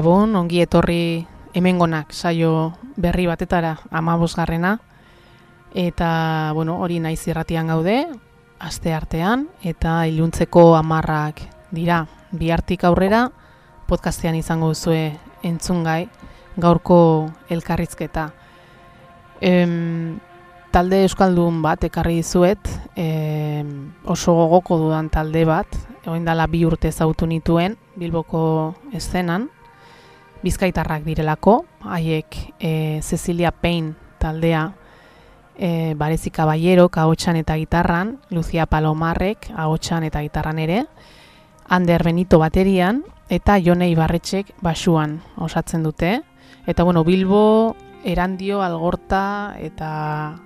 Gabon, ongi etorri hemengonak saio berri batetara amabosgarrena. Eta, bueno, hori naiz irratian gaude, aste artean, eta iluntzeko amarrak dira. Bihartik aurrera, podcastean izango duzue entzungai, gaurko elkarrizketa. Em, talde euskaldun bat ekarri dizuet, e, oso gogoko dudan talde bat, egoin dala bi urte zautu nituen, Bilboko eszenan, bizkaitarrak direlako, haiek e, Cecilia Payne taldea, e, Barezi Caballero, ahotsan eta gitarran, Lucia Palomarrek, ahotsan eta gitarran ere, Ander Benito baterian, eta Jone Ibarretxek basuan osatzen dute. Eta bueno, Bilbo, Erandio, Algorta eta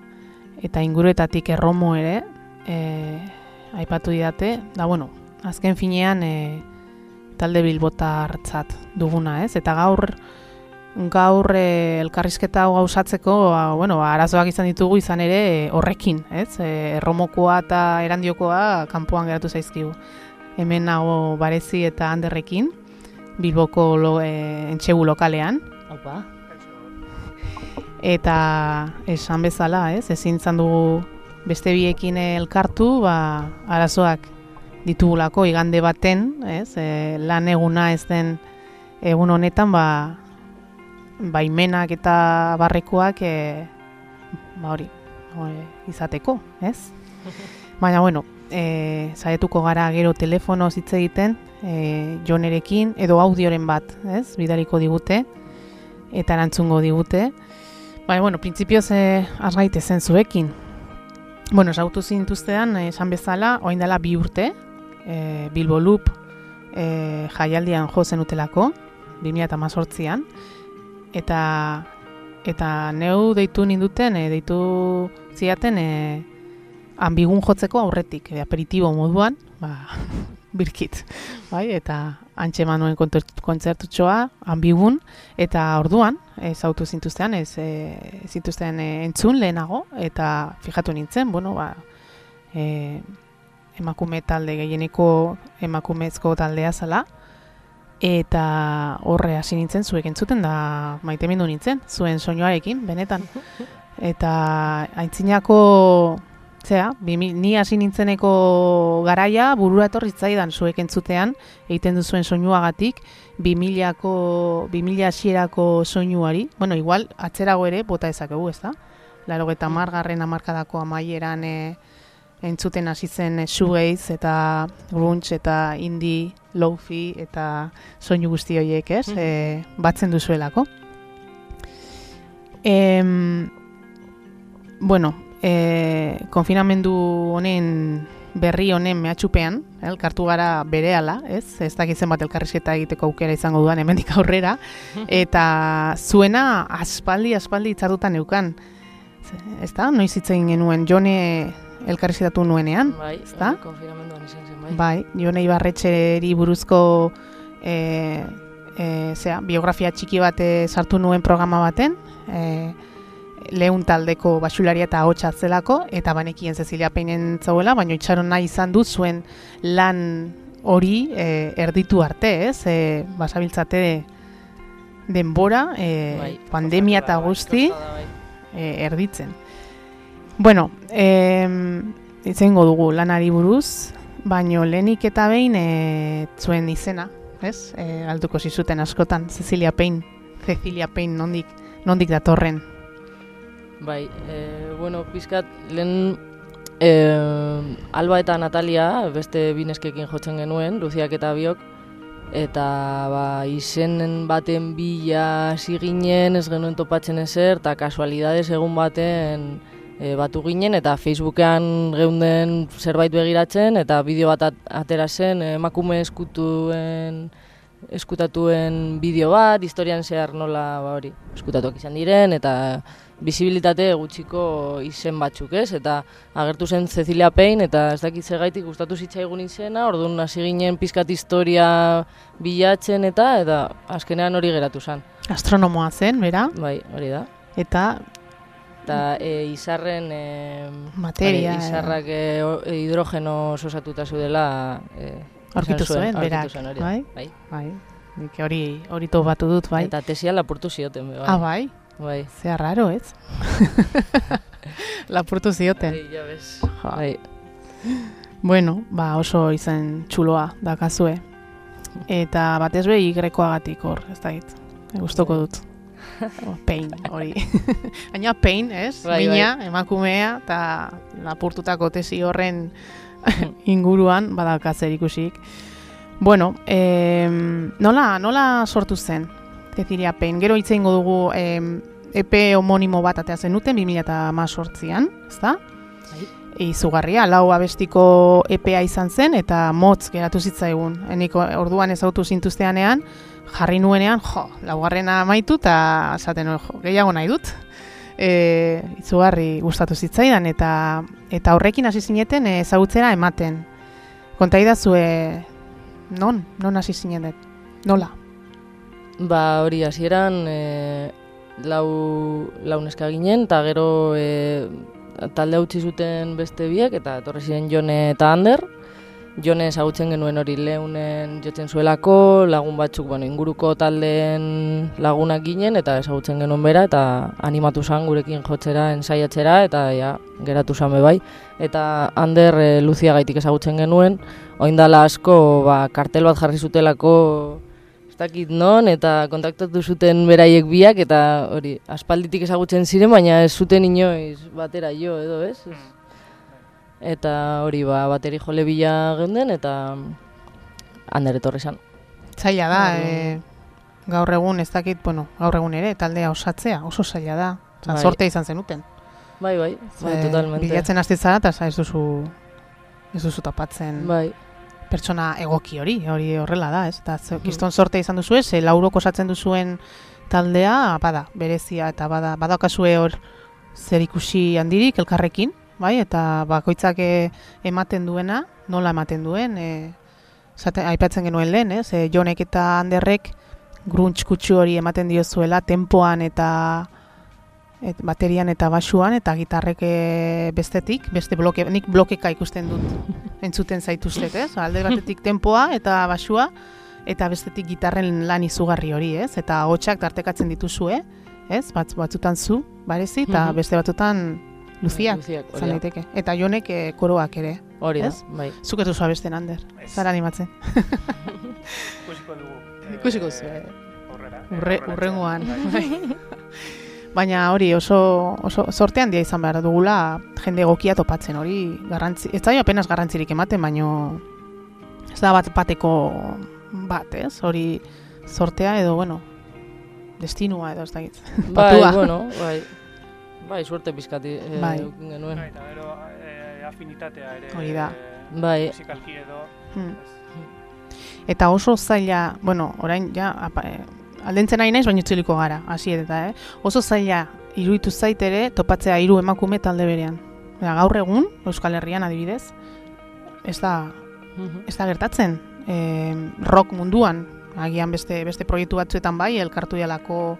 eta inguruetatik erromo ere e, aipatu didate. Da bueno, azken finean e, talde bilbotartzat duguna, ez? Eta gaur gaur e, elkarrizketa hau gauzatzeko, ba, bueno, ba, arazoak izan ditugu izan ere e, horrekin, ez? E, erromokoa eta erandiokoa kanpoan geratu zaizkigu. Hemen nago barezi eta handerrekin, bilboko lo, e, entxegu lokalean. Opa. Eta esan bezala, ez? Ezin izan dugu beste biekin elkartu, ba, arazoak ditugulako igande baten, ez? E, lan eguna ez den egun honetan, ba, baimenak eta barrekoak e, ba hori, izateko, ez? Baina, bueno, e, zaretuko gara gero telefono hitz egiten, e, jonerekin, edo audioren bat, ez? Bidaliko digute, eta erantzungo digute. Baina, bueno, prinsipioz e, azgaite zen zuekin. Bueno, esautu zintuztean, esan bezala, oain dela bi urte, e, Bilbo Loop e, jaialdian jo zen utelako, 2018an, eta eta neu deitu ninduten, e, deitu ziaten e, ambigun jotzeko aurretik, e, aperitibo moduan, ba, birkit, bai, eta antxe manuen kontzertutxoa, ambigun, eta orduan, ez autu zintuztean, ez e, zintuztean e, entzun lehenago, eta fijatu nintzen, bueno, ba, e, emakume talde gehieneko emakumezko taldea zala. Eta horre hasi nintzen zuek entzuten da maitemindu nintzen zuen soinuarekin benetan. Eta aintzinako zea ni hasi nintzeneko garaia burura etorri zaidan zuek entzutean egiten duzuen soinuagatik 2000ko 2000 hasierako soinuari. Bueno igual atzerago ere bota dezakegu ezta? 80 garren hamarkadako amaieran eh entzuten hasi zen shoegaze eta grunge eta indie lofi eta soinu guzti horiek, ez? Mm -hmm. batzen duzuelako. Em, bueno, e, konfinamendu honen berri honen mehatxupean, elkartu gara berehala, ez? Ez dakitzen bat elkarrizketa egiteko aukera izango duan hemendik aurrera, eta zuena aspaldi, aspaldi itzardutan eukan. Ez da, noiz hitzein genuen, jone elkarrizketatu nuenean, bai, ezta? Konfinamenduan izan zen, bai. Bai, Jone Ibarretxeri buruzko e, e, zera, biografia txiki bat sartu nuen programa baten, e, lehun taldeko basularia eta hotxa zelako, eta banekien Cecilia Peinen zauela, baina itxaron nahi izan dut zuen lan hori e, erditu arte, ez? E, basabiltzate denbora, e, bai, pandemia eta guzti, bai. e, erditzen. Bueno, eh, izango dugu lanari buruz, baino lehenik eta behin e, zuen izena, ez? E, altuko zizuten askotan, Cecilia Payne, Cecilia Payne, nondik, nondik datorren? Bai, e, bueno, pizkat, lehen e, Alba eta Natalia, beste bineskekin jotzen genuen, Luziak eta biok, eta ba, izenen baten bila ziginen, ez genuen topatzen ezer, eta kasualidades egun baten, e, batu ginen eta Facebookean geunden zerbait begiratzen eta bideo bat atera zen emakume eskutuen eskutatuen bideo bat, historian zehar nola ba hori, eskutatuak izan diren eta bizibilitate gutxiko izen batzuk, ez? Eta agertu zen Cecilia Payne eta ez dakit gaitik gustatu zitzaigun izena, orduan hasi ginen pizkat historia bilatzen eta eta azkenean hori geratu zen. Astronomoa zen, bera? Bai, hori da. Eta eta e, izarren e, materia bai, izarrak e, hidrogeno osatuta zudela e, aurkitu zuen, berak, bai? Bai. Bai. Nik hori hori batu dut, bai. Eta tesia lapurtu zioten, bai. Ah, bai. Bai. Zea raro, ez? lapurtu zioten. Bai, ja bez. Bai. Bueno, ba oso izan txuloa dakazue. Eta batez be igrekoagatik hor, ez da hit. Gustoko bai. dut. Oh, pain, hori. Baina pain, ez? Bai, Mina, emakumea, eta lapurtutako tesi horren inguruan, badalka zer ikusik. Bueno, eh, nola, nola sortu zen? Cezilia Pain. Gero hitze ingo dugu eh, EP homonimo bat atea zenuten 2018an, ezta? Bai. Izugarria, lau abestiko EPA izan zen eta motz geratu zitzaigun. Enik orduan ezautu zintuzteanean, jarri nuenean, jo, laugarrena amaitu eta esaten jo, gehiago nahi dut. E, izugarri gustatu zitzaidan eta eta horrekin hasi zineten ezagutzera ematen. Konta idazue, non, non hasi zineten, nola? Ba, hori hasieran e, lau, lau neska ginen, eta gero e, talde utzi zuten beste biek, eta etorri ziren Jone eta Ander. Jone ezagutzen genuen hori leunen jotzen zuelako, lagun batzuk bueno, inguruko taldeen lagunak ginen, eta ezagutzen genuen bera, eta animatu zan gurekin jotzera, ensaiatzera, eta ja, geratu zan bai. Eta Ander e, Luzia gaitik ezagutzen genuen, oindala asko ba, kartel bat jarri zutelako ez dakit non, eta kontaktatu zuten beraiek biak, eta hori, aspalditik ezagutzen ziren, baina ez zuten inoiz batera jo, edo ez? Ez. Eta hori, ba, bateri jole bila geunden, eta ander etorri zan. Zaila da, e, gaur egun ez dakit, bueno, gaur egun ere, taldea osatzea, oso zaila da. Osa, Bai. sortea izan zenuten. Bai, bai, bai, Ze, totalmente. Bilatzen hasti zara, eta ez duzu, ez duzu tapatzen Bai, pertsona egoki hori, hori horrela da, ez? Eta Mhm. kiston sorte izan duzu ez, laurok osatzen duzuen taldea, bada, berezia, eta bada, badaukazue hor zer ikusi handirik elkarrekin, bai? Eta bakoitzak eh, ematen duena, nola ematen duen, e, zate, aipatzen genuen lehen, ez? E, jonek eta handerrek grunts kutsu hori ematen diozuela, tempoan eta et, baterian eta basuan, eta gitarrek bestetik, beste bloke, nik blokeka ikusten dut entzuten zaituztet, ez? Alde batetik tempoa eta basua, eta bestetik gitarren lan izugarri hori, ez? Eta hotxak tartekatzen dituzue, ez? Batz, batzutan zu, barezi, eta Mhm. beste batzutan luziak, Luziak, da. daiteke. Eta jonek eh, koroak ere. Hori da, bai. Zuk ez duzu abesten, Ander. Zara animatzen. Ikusiko dugu. eh, Ikusiko zu, eh. Urre, urrengoan. bai. Bai. Baina hori oso, oso sorte handia izan behar dugula jende egokia topatzen hori garrantzi, ez da apenas garrantzirik ematen, baino ez da bat bateko bat, ez? Hori sortea edo, bueno, destinua edo ez da gitz. Bai, bueno, bai. Bai, suerte pizkati eh, Bai. genuen. Bai, eta gero eh, afinitatea ere. Hori da. eh, Bai. Musikalki edo. Hmm. Eta oso zaila, bueno, orain ja apa, eh, aldentzen nahi naiz, baina itzuliko gara, hasi eta, eh? Oso zaila iruditu zait ere topatzea hiru emakume talde berean. Osea, gaur egun, Euskal Herrian adibidez, ez da, Mhm. ez da gertatzen. E, rock munduan, agian beste beste proiektu batzuetan bai, elkartu dialako,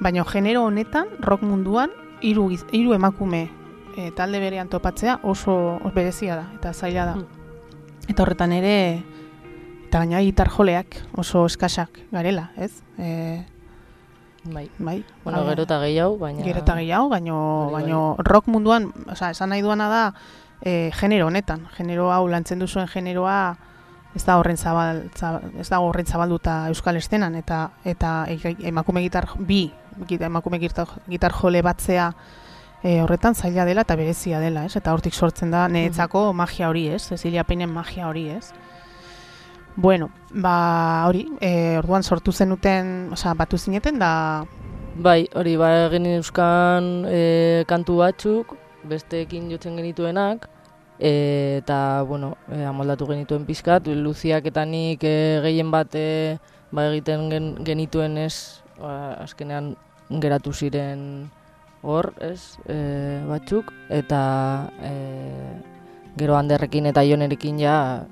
baina genero honetan, rock munduan, hiru hiru emakume e, talde berean topatzea oso, berezia da, eta zaila da. Hmm. Eta horretan ere, eta gaina gitar joleak oso eskasak garela, ez? E, Bai. bai, Bueno, gero eta gehiago, baina... Gero eta gehiago, baino, bai. baino rock munduan, osea, esan nahi duana da, e, genero honetan, genero hau lantzen duzuen generoa ez da horren zabal, zabal ez da horren zabalduta euskal estenan eta eta e- emakume gitar bi gita- emakume gitar, gitar jole batzea e, horretan zaila dela eta berezia dela, ez? Eta hortik sortzen da niretzako magia hori, ez? Cecilia Peinen magia hori, ez? Bueno, ba hori, e, orduan sortu zenuten, osea, batu zineten da Bai, hori, ba, egin euskan e, kantu batzuk, besteekin jotzen genituenak, e, eta, bueno, e, amoldatu genituen pizkat, Luziak eta nik e, gehien bat e, ba, egiten gen, genituen ez, ba, azkenean geratu ziren hor, ez, e, batzuk, eta e, gero handerrekin eta jonerekin ja,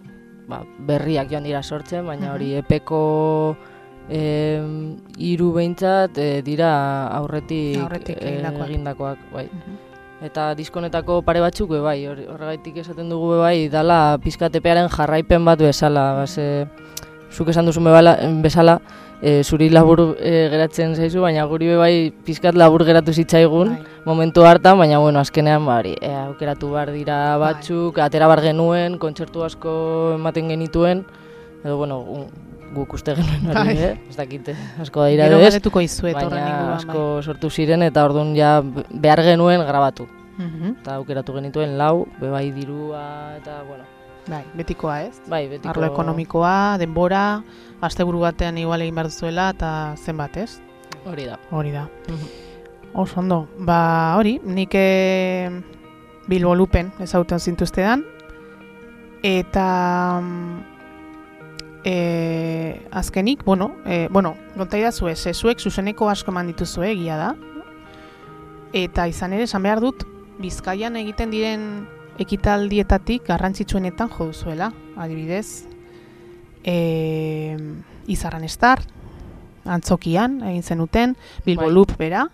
ba, berriak joan dira sortzen, baina hori epeko em, hiru behintzat e, dira aurretik, Aurretik eh, egindakoak. egindakoak, bai. Eta diskonetako pare batzuk bai, hor- horregaitik esaten dugu be bai, dala pizkatepearen jarraipen bat bezala, ba, ze, zuk esan duzu bezala e, zuri labur e, geratzen zaizu, baina guri be bai pizkat labur geratu zitzaigun Bai. momentu hartan, baina bueno, azkenean bari, e, aukeratu behar dira Bai. batzuk, atera bar genuen, kontzertu asko ematen genituen, edo bueno, guk uste genuen hori, Bai. eh? ez dakite, asko da ira Gero ez, galdetuko izuet baina inguruan. asko sortu ziren eta orduan ja behar genuen grabatu. Bai. Mhm. Eta aukeratu genituen lau, bebai dirua eta, bueno, bai, betikoa ez. bai, betiko... Arlo ekonomikoa, denbora, asteburu batean igual egin behar duzuela eta zenbat ez? Hori da. Hori da. Mhm. Oso ondo, ba hori, nik e, Bilbo Lupen ezauten zintuztedan, eta e, azkenik, bueno, e, bueno, gonta idazu ez, e, zuek zuzeneko asko eman dituzue, egia da, eta izan ere, esan behar dut, Bizkaian egiten diren ekitaldietatik garrantzitsuenetan jo duzuela, adibidez, e, Izarran Estar, antzokian egin zenuten, Bilbo Bai. Loop bera,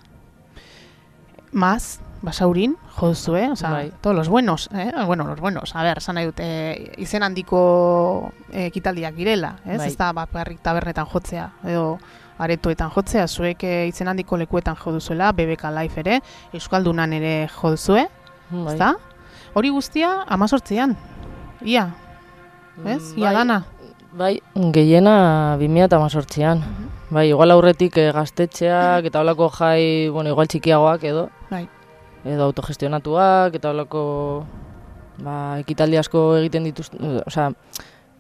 Maz, Basaurin, jo duzue, o sea, Bai. todos los buenos, eh? bueno, los buenos, a ver, esan nahi dut, eh, izen handiko eh, ekitaldiak girela, ez? Bai. Ez da bakarrik tabernetan jotzea, edo aretoetan jotzea, zuek eh, izen handiko lekuetan jo duzuela, BBK Life ere, Euskaldunan ere jo duzue, Bai. Hori guztia, amazortzian, ia, ez? Ia Bai, dana. Bai, gehiena 2018an. Bai, igual aurretik eh, gaztetxeak eta holako jai, bueno, igual txikiagoak edo. Bai. Edo autogestionatuak eta holako ba, ekitaldi asko egiten dituzte, osea,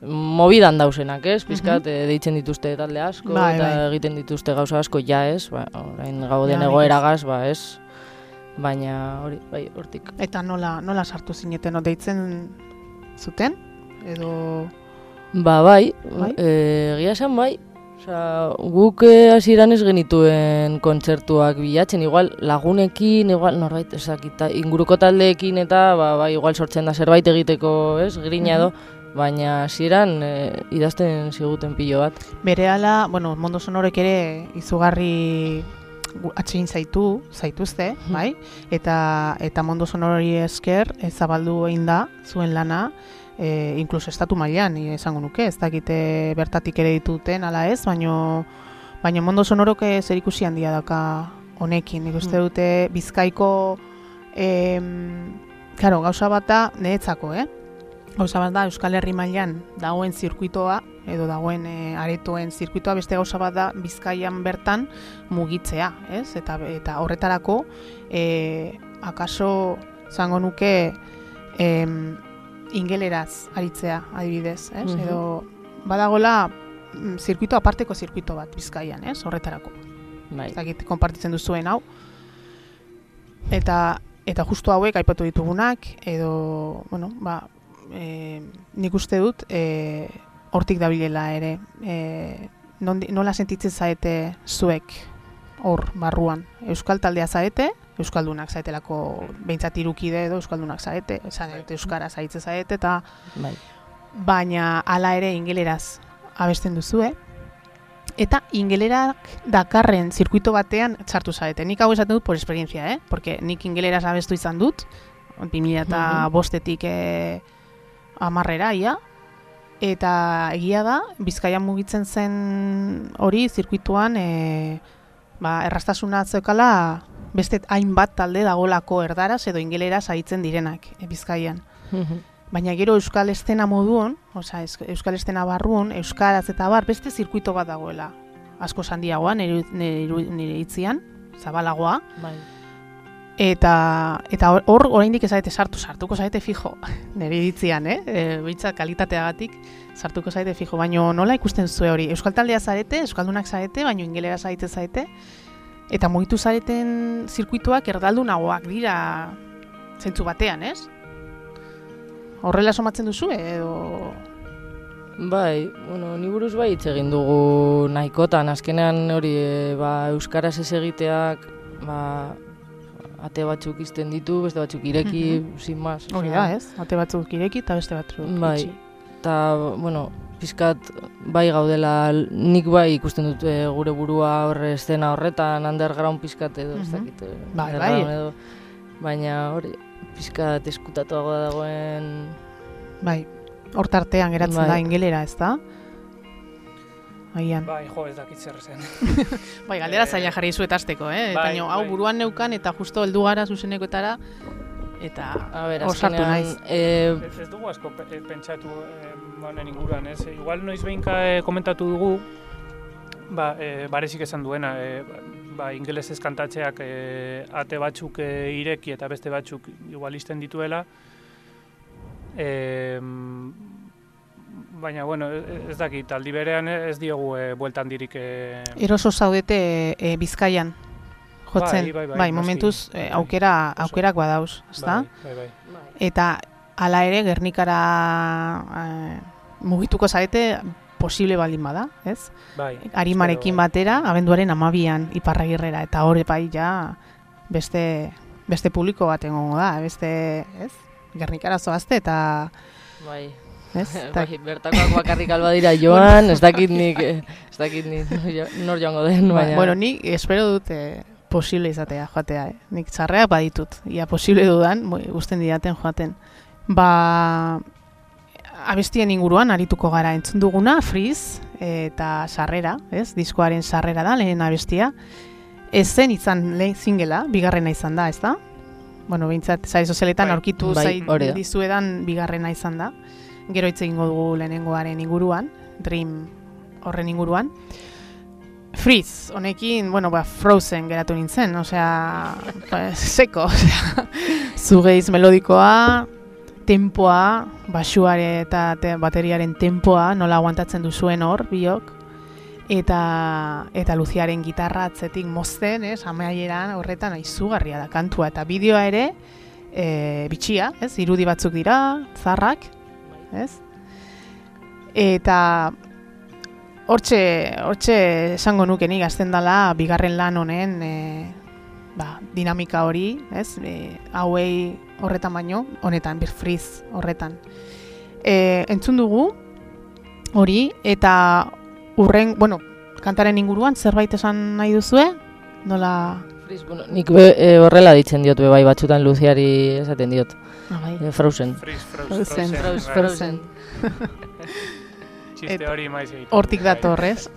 mobidan dausenak, ez? Pizkat, eh, deitzen dituzte talde asko Bai, eta bai. egiten dituzte gauza asko ja, ez? Ba, orain gauden Ja, egoeragaz, ba, ez? Baina hori, bai, hortik. Eta nola, nola sartu zineten, no? deitzen zuten? Edo... Ba, bai, Bai? eh, egia esan bai. Osea, guk eh, hasieran ez genituen kontzertuak bilatzen, igual lagunekin, igual norbait, ezakita, inguruko taldeekin eta ba, bai, igual sortzen da zerbait egiteko, ez, grina edo, baina hasieran eh, idazten ziguten pilo bat. Berehala, bueno, mondo sonorek ere izugarri atsegin zaitu, zaituzte, Mhm. bai? Eta eta mondo sonori esker ez zabaldu egin da zuen lana, e, inkluso estatu mailan ni esango nuke, ez dakite bertatik ere dituten ala ez, baino baino mondo sonorok eh, zerikusi handia daka honekin. Nik uste Mhm. dute Bizkaiko em, claro, gauza bat da niretzako, eh? Gauza bat da Euskal Herri mailan dagoen zirkuitoa edo dagoen e, aretoen zirkuitoa beste gauza bat da Bizkaian bertan mugitzea, ez? Eta eta horretarako e, akaso zango nuke em, ingeleraz aritzea adibidez, ez? Mhm. Edo badagola mm, zirkuito aparteko zirkuito bat Bizkaian, ez? Horretarako. Bai. Ez dakit konpartitzen duzuen hau. Eta eta justu hauek aipatu ditugunak edo bueno, ba, e, nik uste dut e, hortik dabilela ere. E, nondi, nola sentitzen zaete zuek hor barruan? Euskal taldea zaete, Euskaldunak zaetelako behintzat irukide edo Euskaldunak zaete, zaete Euskara zaitze zaete, eta Bai. baina hala ere ingeleraz abesten duzue, eta ingelerak dakarren zirkuito batean txartu zaete. Nik hau esaten dut por esperientzia, eh? Porque nik ingeleraz abestu izan dut, 2000 eta bostetik eh, amarrera, ia, eta egia da, Bizkaian mugitzen zen hori zirkuituan e, ba, errastasuna zeukala beste hainbat talde dagolako erdaraz edo ingeleraz aritzen direnak e, Bizkaian. Baina gero Euskal Estena moduan, osea Euskal Estena barruan, Euskaraz eta bar, beste zirkuito bat dagoela. Asko handiagoa nire, nire, nire itzian, zabalagoa. Bai. Eta eta hor- oraindik ez sartu, sartuko zaite fijo. Nire iritzian, eh? E, Behintzat kalitateagatik sartuko zaite fijo, baino nola ikusten zue hori? Euskal taldea zarete, euskaldunak zarete, baino ingelera zaite zaite. Eta mugitu zareten zirkuituak erdaldunagoak dira zentzu batean, ez? Horrela somatzen duzu edo Bai, bueno, ni buruz bai hitz egin dugu nahikotan, azkenean hori e, ba, euskaraz ez egiteak ba, ate batzuk izten ditu, beste batzuk ireki, sin más. hori da, ez? Ate batzuk ireki eta beste batzuk Bai. itxi. Eta, bueno, pizkat bai gaudela, nik bai ikusten dut e, gure burua horre estena horretan, underground pizkat edo, ez Mhm. dakit, e, Bai, bai. edo, baina hori, pizkat eskutatuago dagoen, Bai. Hor tartean geratzen Bai. da ingelera, ez da? Agian. Bai, jo, ez dakit zer zen. Bai, galdera Eh, zaila jarri zuet azteko, eh? bai, Baina hau bai. buruan neukan eta justo heldu gara zuzenekotara eta A ber, osartu naiz. eh, Ez, ez dugu asko eh, pentsatu eh, honen inguruan, ez? Igual noiz behinka eh, komentatu dugu, ba, eh, barezik esan duena, eh, ba, ingelesez kantatzeak eh, ate batzuk eh, ireki eta beste batzuk igual isten dituela, eh, baina, bueno, ez dakit, aldi berean ez diogu eh, bueltan dirik... Eh, Eroso zaudete e, Bizkaian jotzen. Bai, bai, bai, noski. momentuz e, Bai. aukera aukerak badauz, ezta? bai, bai, bai. Eta hala ere Gernikara e, mugituko zarete posible baldin bada, ez? bai. Arimarekin bai. batera, abenduaren amabian iparragirrera, eta hori bai ja beste, beste publiko bat egongo da, beste, ez? Gernikara zoazte eta, bai, ez? Eta, bai, bertakoak bakarrik alba dira joan, ez dakit nik, eh, ez dakit nik nor joango den, Ba, baina... bueno, nik espero dut eh, posible izatea joatea, eh. Nik txarreak baditut, ia posible dudan, bo, gusten didaten joaten. Ba, abestien inguruan arituko gara entzun duguna, Friz eta sarrera, ez? Diskoaren sarrera da, lehen abestia. Ez zen izan lehen zingela, bigarrena izan da, ez da? Bueno, behintzat, zare sozialetan Bai. aurkitu Bai, zai hori da. dizuedan bigarrena izan da. Gero hitz egingo dugu lehenengoaren inguruan, Dream horren inguruan. Freeze, honekin, bueno, ba, Frozen geratu nintzen, osea, ba, seko, osea, zugeiz melodikoa, tempoa, basuare eta te, bateriaren tempoa, nola aguantatzen duzuen hor, biok, eta eta Luziaren gitarra atzetik mozten, ez, amaieran horretan izugarria da kantua, eta bideoa ere, e, bitxia, ez, irudi batzuk dira, zarrak, ez? Eta hortxe, hortxe esango nuke nik azten dela bigarren lan honen e, ba, dinamika hori, ez? E, hauei horretan baino, honetan, bir friz horretan. E, entzun dugu hori eta urren, bueno, kantaren inguruan zerbait esan nahi duzue? Nola... Friz, bueno, nik be, eh, horrela ditzen diot be bai batzutan Luziari esaten diot. Ah, bai. Eh, Frozen. Freeze, Frozen. frozen, Frozen, bai. Frozen. Txiste hori maiz egiten. Hortik dator, ez?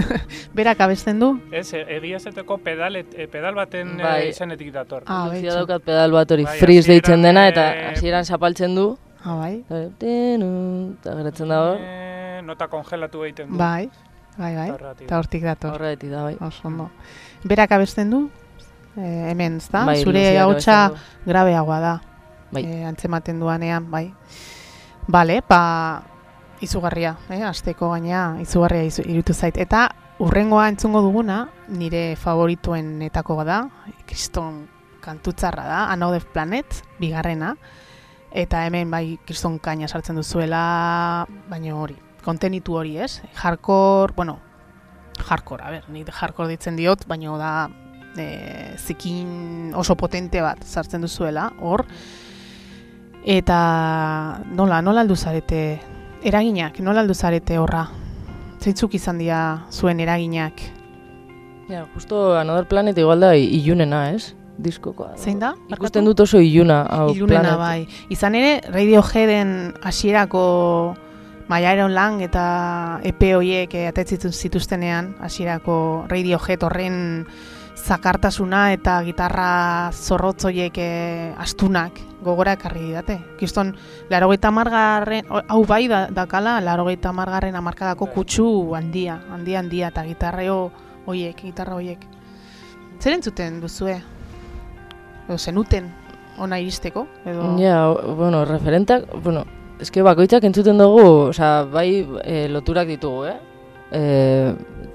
Berak abesten du? Ez, e- egia esateko pedal, e, pedal baten Bai. bai. izenetik dator. Ah, betxo. daukat pedal bat hori Bai, Freeze hasieran, deitzen dena eta eh, hasieran zapaltzen du. Ah, bai. eta geratzen da hor. Eh, nota kongelatu egiten du. Bai, bai, bai. Eta hortik dator. Horretik da bai. Oso ondo. Berak abesten du? E, hemen, ezta? Bai, Zure hautsa grabeagoa da. Bai. E, antzematen duanean, bai. Bale, ba, izugarria, eh? Azteko gaina izugarria izu, irutu zait. Eta urrengoa entzungo duguna, nire favorituenetako da, kriston kantutzarra da, Another Planet, bigarrena. Eta hemen bai kriston kaina sartzen duzuela, baina hori, kontenitu hori, ez? Hardcore, bueno, hardcore, a ber, nik hardcore ditzen diot, baina da e, zikin oso potente bat sartzen duzuela, hor. Eta nola, nola aldu zarete eraginak, nola aldu zarete horra? Zeintzuk izan dira zuen eraginak? Ja, justo Another Planet igual da ilunena, ez? Diskokoa. Zein da? Ikusten dut oso iluna, Ilunena bai. Izan ere, Radioheaden hasierako Maiaron Lang eta EP hoiek eh, atetzitzen zituztenean, hasierako Radiohead horren zakartasuna eta gitarra zorrotz hoiek eh, astunak gogora ekarri didate. Kiston, larogeita margarren, hau bai da, dakala, larogeita margarren amarkadako Bai. kutsu handia, handia handia, eta gitarreo hoiek, gitarra hoiek. Zer entzuten duzue? Edo zenuten ona iristeko? Edo... Ja, o- bueno, referentak, bueno, eske bakoitzak entzuten dugu, osea, bai e, loturak ditugu, eh? E,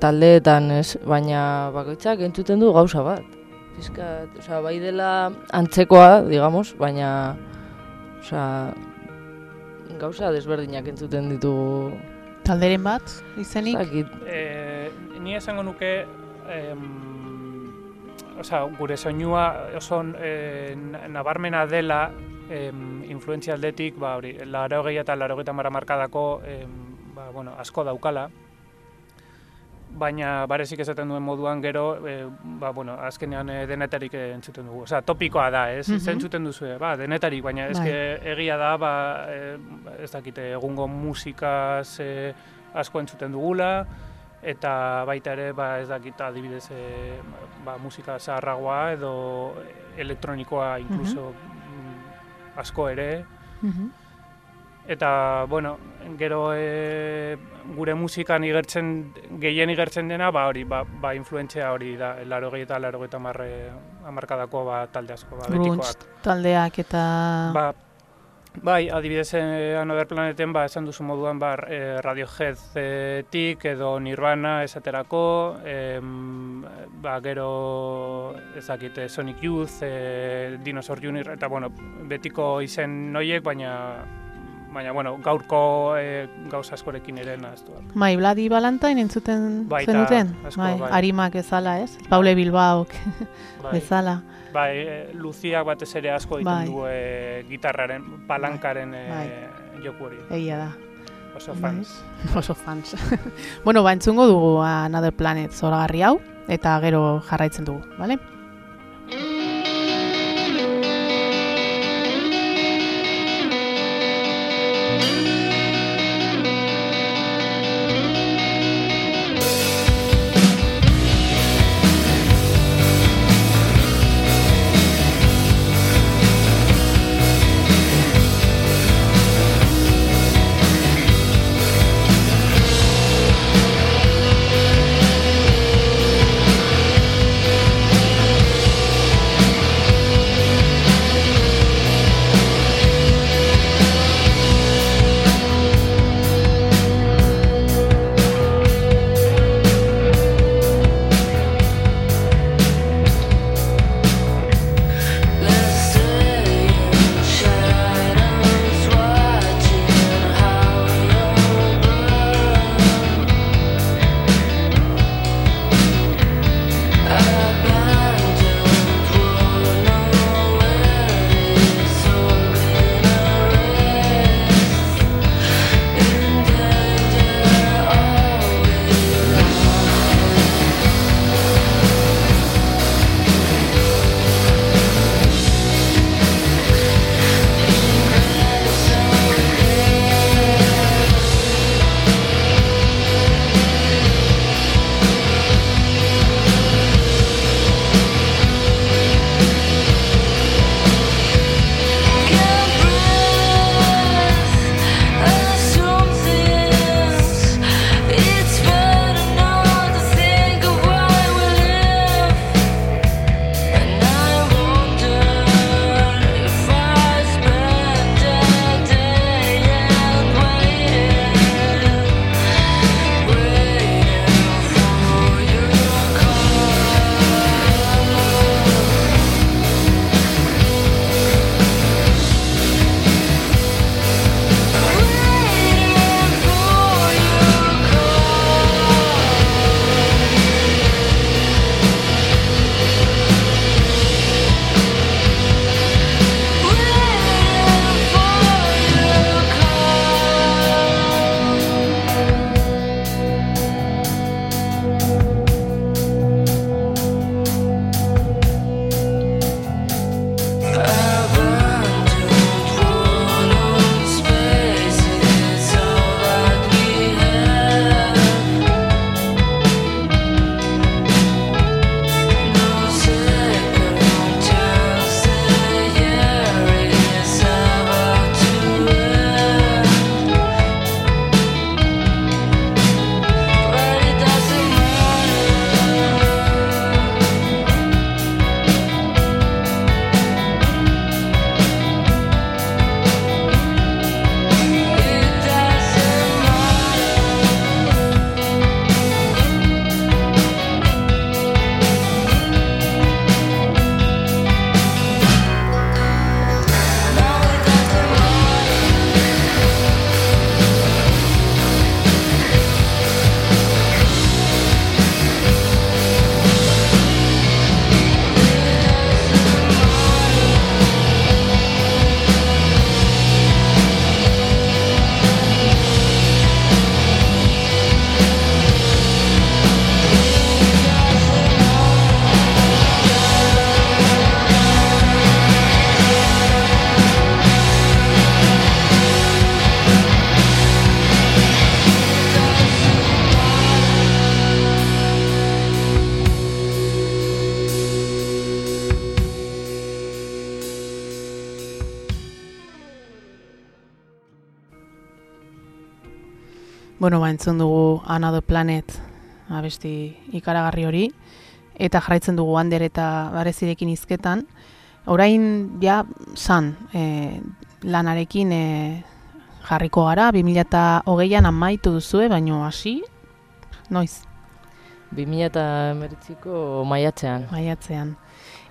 taldeetan, ez, baina bakoitzak entzuten du gauza bat. Fiskat, osea, bai dela antzekoa, digamos, baina, osea, gauza desberdinak entzuten ditugu. Talderen bat, izenik? Zakit, Eh, ni esango nuke em, osea, gure soinua oso eh, na- nabarmena dela em, influentzia aldetik, ba, hori, larogeia eta mara markadako em, ba, bueno, asko daukala. Baina barezik esaten duen moduan gero, e, ba, bueno, azkenean e, denetarik entzuten dugu. Osea, topikoa da, ez? Mhm. Mm entzuten duzu, ba, denetarik, baina eske egia da, ba, e, ez dakite, egungo musikaz e, asko entzuten dugula, eta baita ere, ba, ez dakit, adibidez, e, ba, musika zaharragoa edo elektronikoa inkluso mm, asko ere, Mhm. Eta, bueno, gero e, gure musikan igertzen, gehien igertzen dena, ba hori, ba, ba influentzia hori da, laro eta laro eta marre amarkadako ba, talde asko, ba, betikoak. taldeak eta... Ba, bai, adibidez, eh, Another Planeten, ba, esan duzu moduan, ba, eh, Radiohead-tik edo Nirvana esaterako, em, ba, gero, ezakite, Sonic Youth, eh, Dinosaur Junior, eta, bueno, betiko izen noiek, baina baina, bueno, gaurko eh, gauza askorekin ere nahaztuak. Bai, Vladi Balantain entzuten Baita, zenuten? asko, bai, bai. Arimak ezala, ez? Paule Bilbaok Bai, bezala. bai eh, Luziak batez ere asko egiten Bai. du eh, gitarraren, palankaren Bai. joku hori, Egia da. oso Bai. fans. Oso fans. bueno, ba, entzungo dugu Another Planet zoragarri hau, eta gero jarraitzen dugu, bale? Bueno, ba, entzun dugu Another Planet abesti ikaragarri hori, eta jarraitzen dugu Ander eta Barezirekin izketan. Orain, ja, san, e, lanarekin e, jarriko gara, 2008an amaitu duzue, baino hasi, noiz? 2008ko maiatzean. Maiatzean.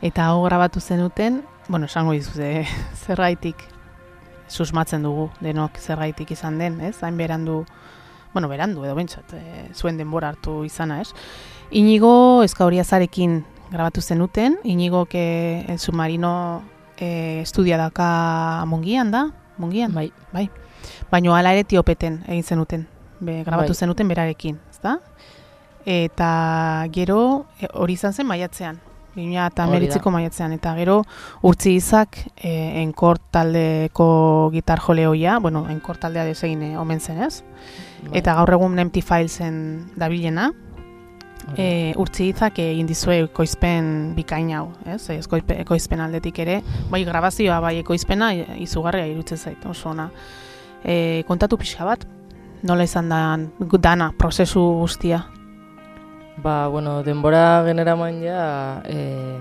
Eta hau grabatu zenuten, bueno, esango dizute zerraitik susmatzen dugu denok zergaitik izan den, ez? Hain berandu, bueno, berandu edo bentsat, e, zuen denbora hartu izana, ez? Inigo eskauriazarekin grabatu zenuten, Inigo ke el submarino e, estudia daka Mungian da, Mungian? Bai. Bai. Baino hala ere tiopeten egin zenuten, be, grabatu Bai. zenuten berarekin, ezta? Eta gero e, hori izan zen maiatzean, 2000 eta meritziko maiatzean, eta gero urtzi izak e, enkor taldeko gitar joleoia, bueno, enkor taldea desegin e, omen zen ez? Bai. Eta gaur egun empty filesen dabilena, e, urtzi izak egin dizue ekoizpen bikain hau, ez? Ekoizpe, ekoizpen aldetik ere, bai grabazioa, bai ekoizpena izugarria irutzen zait, oso ona. E, kontatu pixka bat, nola izan da dana, prozesu guztia. Ba, bueno, denbora generaman ja, e,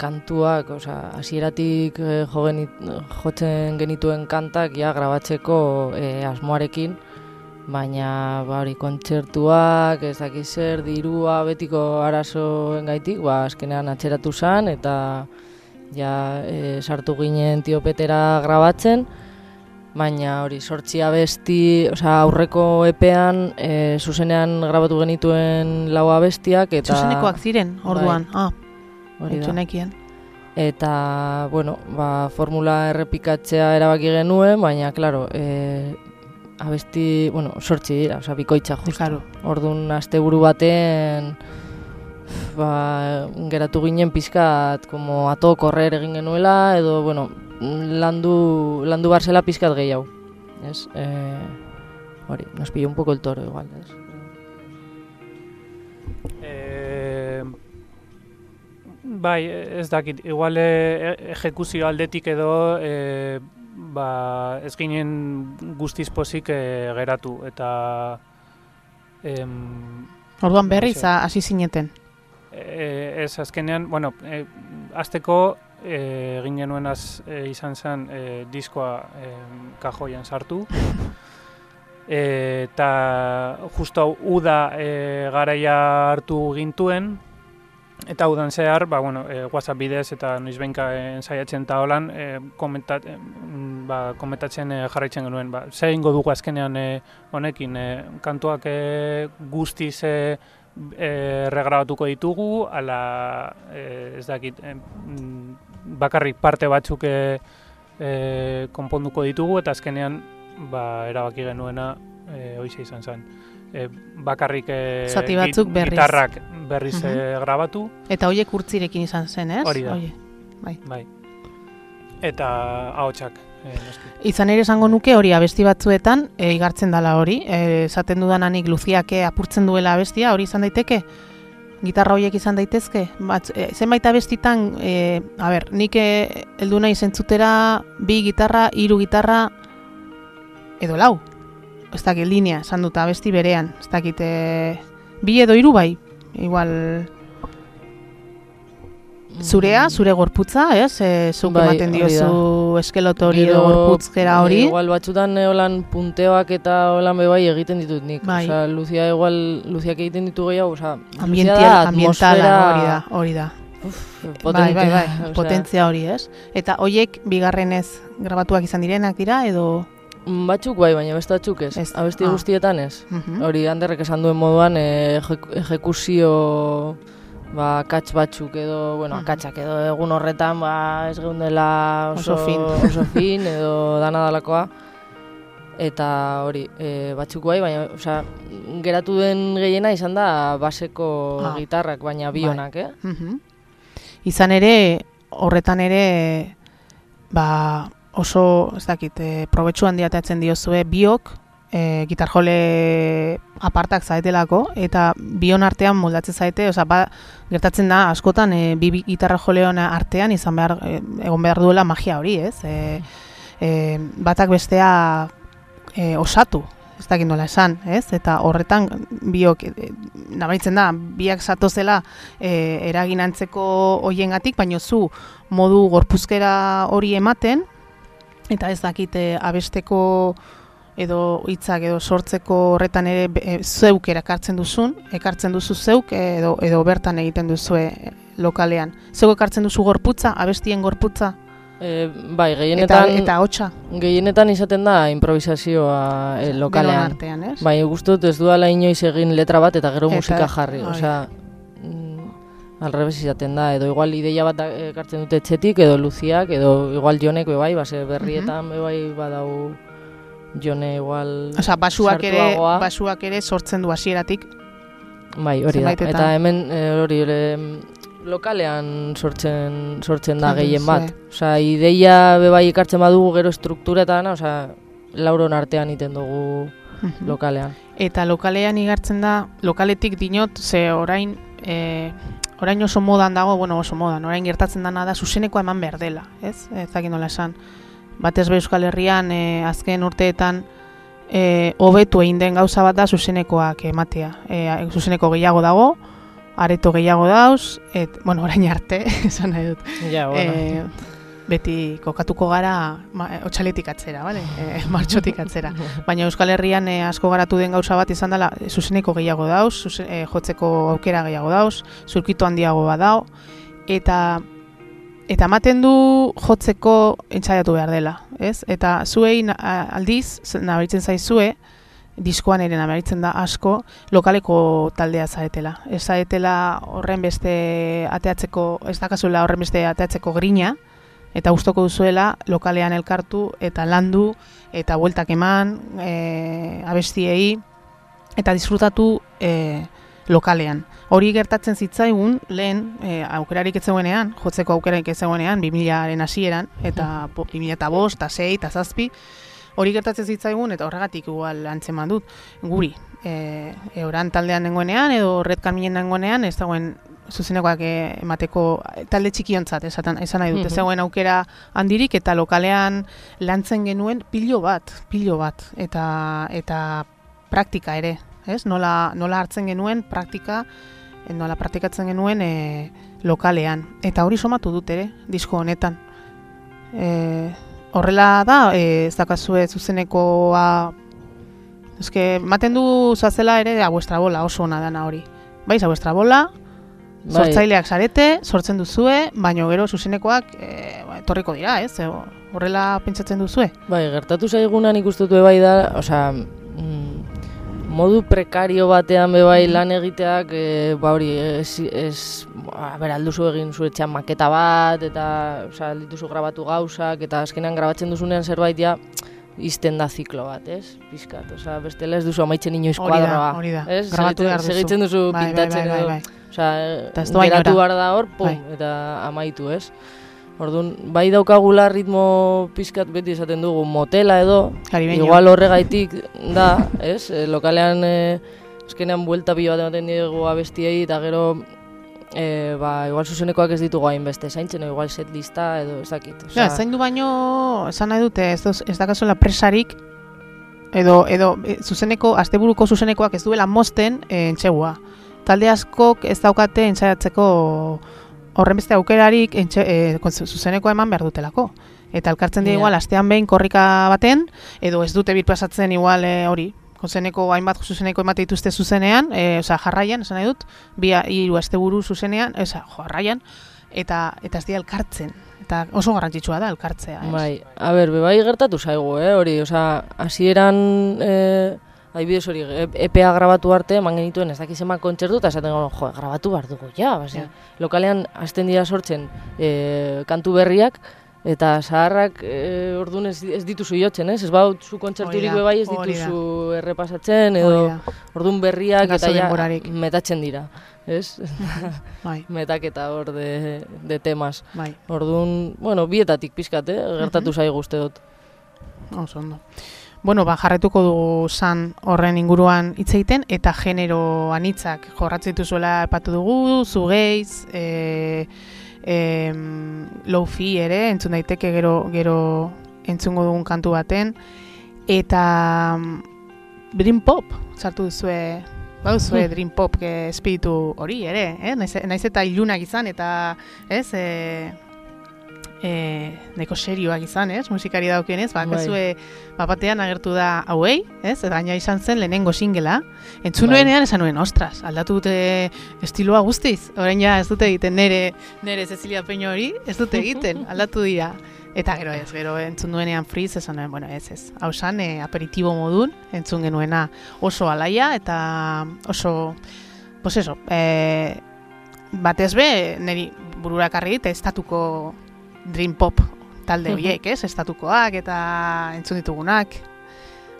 kantuak, osea, hasieratik e, jo genit, jotzen genituen kantak ja grabatzeko e, asmoarekin, baina ba hori kontzertuak, ez dakiz zer, dirua betiko arazoen gaitik, ba azkenean atzeratu zan eta ja e, sartu ginen tiopetera grabatzen, baina hori sortzi abesti, osea aurreko epean e, zuzenean grabatu genituen lau abestiak eta Zuzenekoak ziren, orduan, ah, hori da. Eta, bueno, ba, formula errepikatzea erabaki genuen, baina, claro, e, abesti, bueno, sortzi dira, osea, bikoitza justu. Claro. Orduan, asteburu baten, ba, geratu ginen pizkat, como ato korrer egin genuela, edo, bueno, landu, landu barzela pizkat gehiago. Ez? E, hori, nos pilló un poco el toro igual, ez? E, bai, ez dakit, igual e, ejekuzio aldetik edo e, ba, ez ginen guztiz pozik e, geratu eta em, Orduan berriz hasi zineten. e, ez azkenean, bueno, e, azteko e, egin genuen az, e, izan zen e, diskoa e, kajoian sartu eta justo uda e, garaia hartu gintuen eta udan zehar, ba, bueno, e, WhatsApp bidez eta noizbenka ensaiatzen eta holan e, komentat, e, ba, komentatzen e, jarraitzen genuen. Ba, zer egingo dugu azkenean e, honekin, e, kantuak e, guztiz e, e, regrabatuko ditugu, ala e, ez dakit, e, bakarrik parte batzuk e, e, konponduko ditugu eta azkenean ba, erabaki genuena e, hoize izan zen. E, bakarrik e, Zati batzuk berriz. gitarrak berriz Mhm. e, grabatu, Eta hoiek urtzirekin izan zen, ez? Hori da. Oie. bai. Eta ahotsak. Izan ere esango nuke hori abesti batzuetan e, igartzen dala hori. E, esaten dudananik Luziake apurtzen duela abestia, hori izan daiteke? Gitarra horiek izan daitezke? Bat, e, zenbait abestitan, e, a ber, nik e, heldu nahi zentzutera bi gitarra, hiru gitarra, edo lau. Ez dakit linea, esan dut abesti berean. Ez dakit, e, bi edo hiru bai. Igual, zurea, zure gorputza, ez? E, zuk Bai, ematen hori diozu eskelotori edo Gero, gorputzkera hori. Igual batzutan holan punteoak eta holan be bai egiten ditut nik. Bai. Osea, Luzia igual, Luziak egiten ditu gehiago, osea, Luzia Ambiental, da ambientala, hori da, hori da. Uf, bai, potentea, bai, bai, osea, potentzia hori, ez? Eta hoiek bigarrenez grabatuak izan direnak dira edo mm, Batzuk bai, baina beste batzuk ez. Ez. Abesti Ah. guztietan ez. Mhm. Hori handerrek esan duen moduan ejeku- ejekuzio ba, akats batzuk edo, bueno, akatsak edo egun horretan ba, ez geundela oso, Oso fin. oso fin edo dana dalakoa. Eta hori, e, batzuk bai, baina, osea, geratu den gehiena izan da baseko Ah. gitarrak, baina Bai. bionak, eh? Mhm. Izan ere, horretan ere, ba, oso, ez dakit, e, probetxu handia diozue biok, e, gitarjole apartak zaetelako, eta bion artean moldatzen zaite, osea, ba, gertatzen da, askotan, e, bi gitarra joleon artean izan behar, e, egon behar duela magia hori, ez? E, e, batak bestea e, osatu ez dakit nola esan, ez? Eta horretan biok e, nabaritzen da biak zatozela e, eraginantzeko hoiengatik, baino zu modu gorpuzkera hori ematen eta ez dakite abesteko edo hitzak edo sortzeko horretan ere e, zeuk erakartzen duzun, ekartzen duzu zeuk edo edo bertan egiten duzue lokalean. Zeuk ekartzen duzu gorputza, abestien gorputza? E, bai, gehienetan... Eta, eta hotxa? Gehienetan izaten da improvisazioa e, lokalean. artean, ez? Bai, guztut ez duala inoiz egin letra bat eta gero musika jarri. Bai. Osea, mm, alrebes izaten da, edo igual ideia bat ekartzen dute etxetik, edo Luziak, edo igual Jonek bebai, base berrietan uh bebai badau Jone igual Osea, basuak ere, basuak ere sortzen du hasieratik. Bai, hori da. Eta hemen e, hori ere, lokalean sortzen sortzen da gehien bat. Osea, ideia bebai ekartzen badugu gero strukturetan, osea, lauron artean iten dugu lokalean. Eta lokalean igartzen da, lokaletik dinot, ze orain, e, orain oso modan dago, bueno, oso modan, orain gertatzen dana da, zuzeneko eman behar dela, ez? Ez dakit nola esan. Batez be Euskal Herrian, e, azken urteetan, e, hobetu egin den gauza bat da zuzenekoak ematea. E, zuzeneko gehiago dago, areto gehiago dauz, et, bueno, orain arte, esan nahi dut. Ja, bueno. E, beti kokatuko gara ma, otxaletik atzera, bale? E, martxotik atzera. Baina Euskal Herrian e, asko garatu den gauza bat izan dela, zuzeneko gehiago dauz, zuzen, e, jotzeko aukera gehiago dauz, zurkitu handiago badao, eta eta ematen du jotzeko entzaiatu behar dela, ez? Eta zuei aldiz, nabaritzen zaizue, diskoan ere nabaritzen da asko, lokaleko taldea zaetela. Ez zaetela horren beste ateatzeko, ez dakazuela horren beste ateatzeko grina, eta gustoko duzuela lokalean elkartu eta landu eta bueltak eman e, abestiei eta disfrutatu e, lokalean. Hori gertatzen zitzaigun lehen e, aukerarik etzeguenean, jotzeko aukerarik etzeguenean, 2000aren hasieran eta 2000 eta bost, eta zei, hori gertatzen zitzaigun eta horregatik igual antzeman dut guri. E, e, oran taldean dengoenean edo red kaminen dengoenean ez dagoen zuzenekoak emateko talde txikiontzat esan, esan nahi dut, mm aukera handirik eta lokalean lantzen genuen pilo bat, pilo bat, eta, eta praktika ere, ez? Nola, nola hartzen genuen praktika, nola praktikatzen genuen e, lokalean. Eta hori somatu dut ere, disko honetan. E, horrela da, e, ez dakazue zuzenekoa, ezke, maten du zazela ere, a vuestra bola, oso ona dana hori. Baiz, a vuestra bola, Bai. Sortzaileak zarete, sortzen duzue, baino gero zuzenekoak e, etorriko dira, ez? Horrela pentsatzen duzue? Bai, gertatu zaigunan ikustutu bai da, osea, mm, modu prekario batean be bai lan egiteak, e, ba hori, ez, ez ba, ber, alduzu egin zuetxean maketa bat, eta, osea, dituzu grabatu gauzak, eta azkenean grabatzen duzunean zerbait ja, izten da ziklo bat, ez? Piskat, osea, bestela ez duzu amaitzen inoiz kuadroa. Hori da, hori da, grabatu behar duzu. Segitzen duzu bai, pintatzen bai, bai, bai, bai. Osea, geratu behar da hor, pum, bai. eta amaitu, ez? Orduan, bai daukagula ritmo pizkat beti esaten dugu motela edo, Karibeño. igual horregaitik da, ez? E, lokalean, e, eskenean buelta bi bat ematen diegu abestiei, eta gero, e, ba, igual zuzenekoak ez ditugu hainbeste, zaintzen, igual set lista edo ez dakit. Osea, ja, zaindu baino, esan nahi dute, ez, ez dakazuela presarik, edo, edo e, zuzeneko, asteburuko zuzenekoak ez duela mosten e, entxegua talde askok ez daukate entzaiatzeko horren beste aukerarik entxe, e, zuzeneko eman behar dutelako. Eta elkartzen dira yeah. igual, astean behin korrika baten, edo ez dute birpasatzen igual e, hori, zuzeneko hainbat zuzeneko emate dituzte zuzenean, e, oza, jarraian, esan nahi dut, bi hiru asteburu zuzenean, oza, jarraian, eta eta ez dira elkartzen. Eta oso garrantzitsua da elkartzea. Ez? Bai, a ber, bai gertatu zaigu, eh, hori, oza, hasieran eh, Adibidez hori, EPA grabatu arte, eman genituen ez dakiz eman kontzertu, eta esaten gano, jo, grabatu behar dugu, ja, base, lokalean hasten dira sortzen e, kantu berriak, eta zaharrak e, orduan ez, ez dituzu jotzen, ez? Ez baut zu kontzerturik bebai ez dituzu errepasatzen, edo orduan berriak eta ja metatzen dira, ez? bai. Metaketa hor de, de temas. Bai. Orduan, bueno, bietatik pizkat, eh? gertatu uh zaigu uste dut. Oso ondo bueno, ba, jarretuko dugu san horren inguruan hitz egiten eta genero anitzak jorratzen dituzuela epatu dugu, zu geiz, e, e, low fi ere, entzun daiteke gero, gero entzungo dugun kantu baten, eta dream pop, sartu duzue, baduzue dream pop eh, espiritu hori ere, eh? naiz, naiz eta ilunak izan, eta ez, e, e, neko serioak izan, ez, musikari daukenez, ba, Bai. kezue, batean agertu da hauei, ez, eta gaina izan zen lehenengo singela, entzun Bai. nuenean esan nuen, ostras, aldatu dute estiloa guztiz, orain ja ez dute egiten nere, nere Cecilia Peño hori, ez dute egiten, aldatu dira. Eta gero ez, gero entzun duenean friz, esan nuen, bueno, ez ez. Hau esan, e, aperitibo modun, entzun genuena oso alaia, eta oso, pues eso, e, batez be, niri burura karri dit, estatuko dream pop talde horiek, ez? Estatukoak eta entzun ditugunak.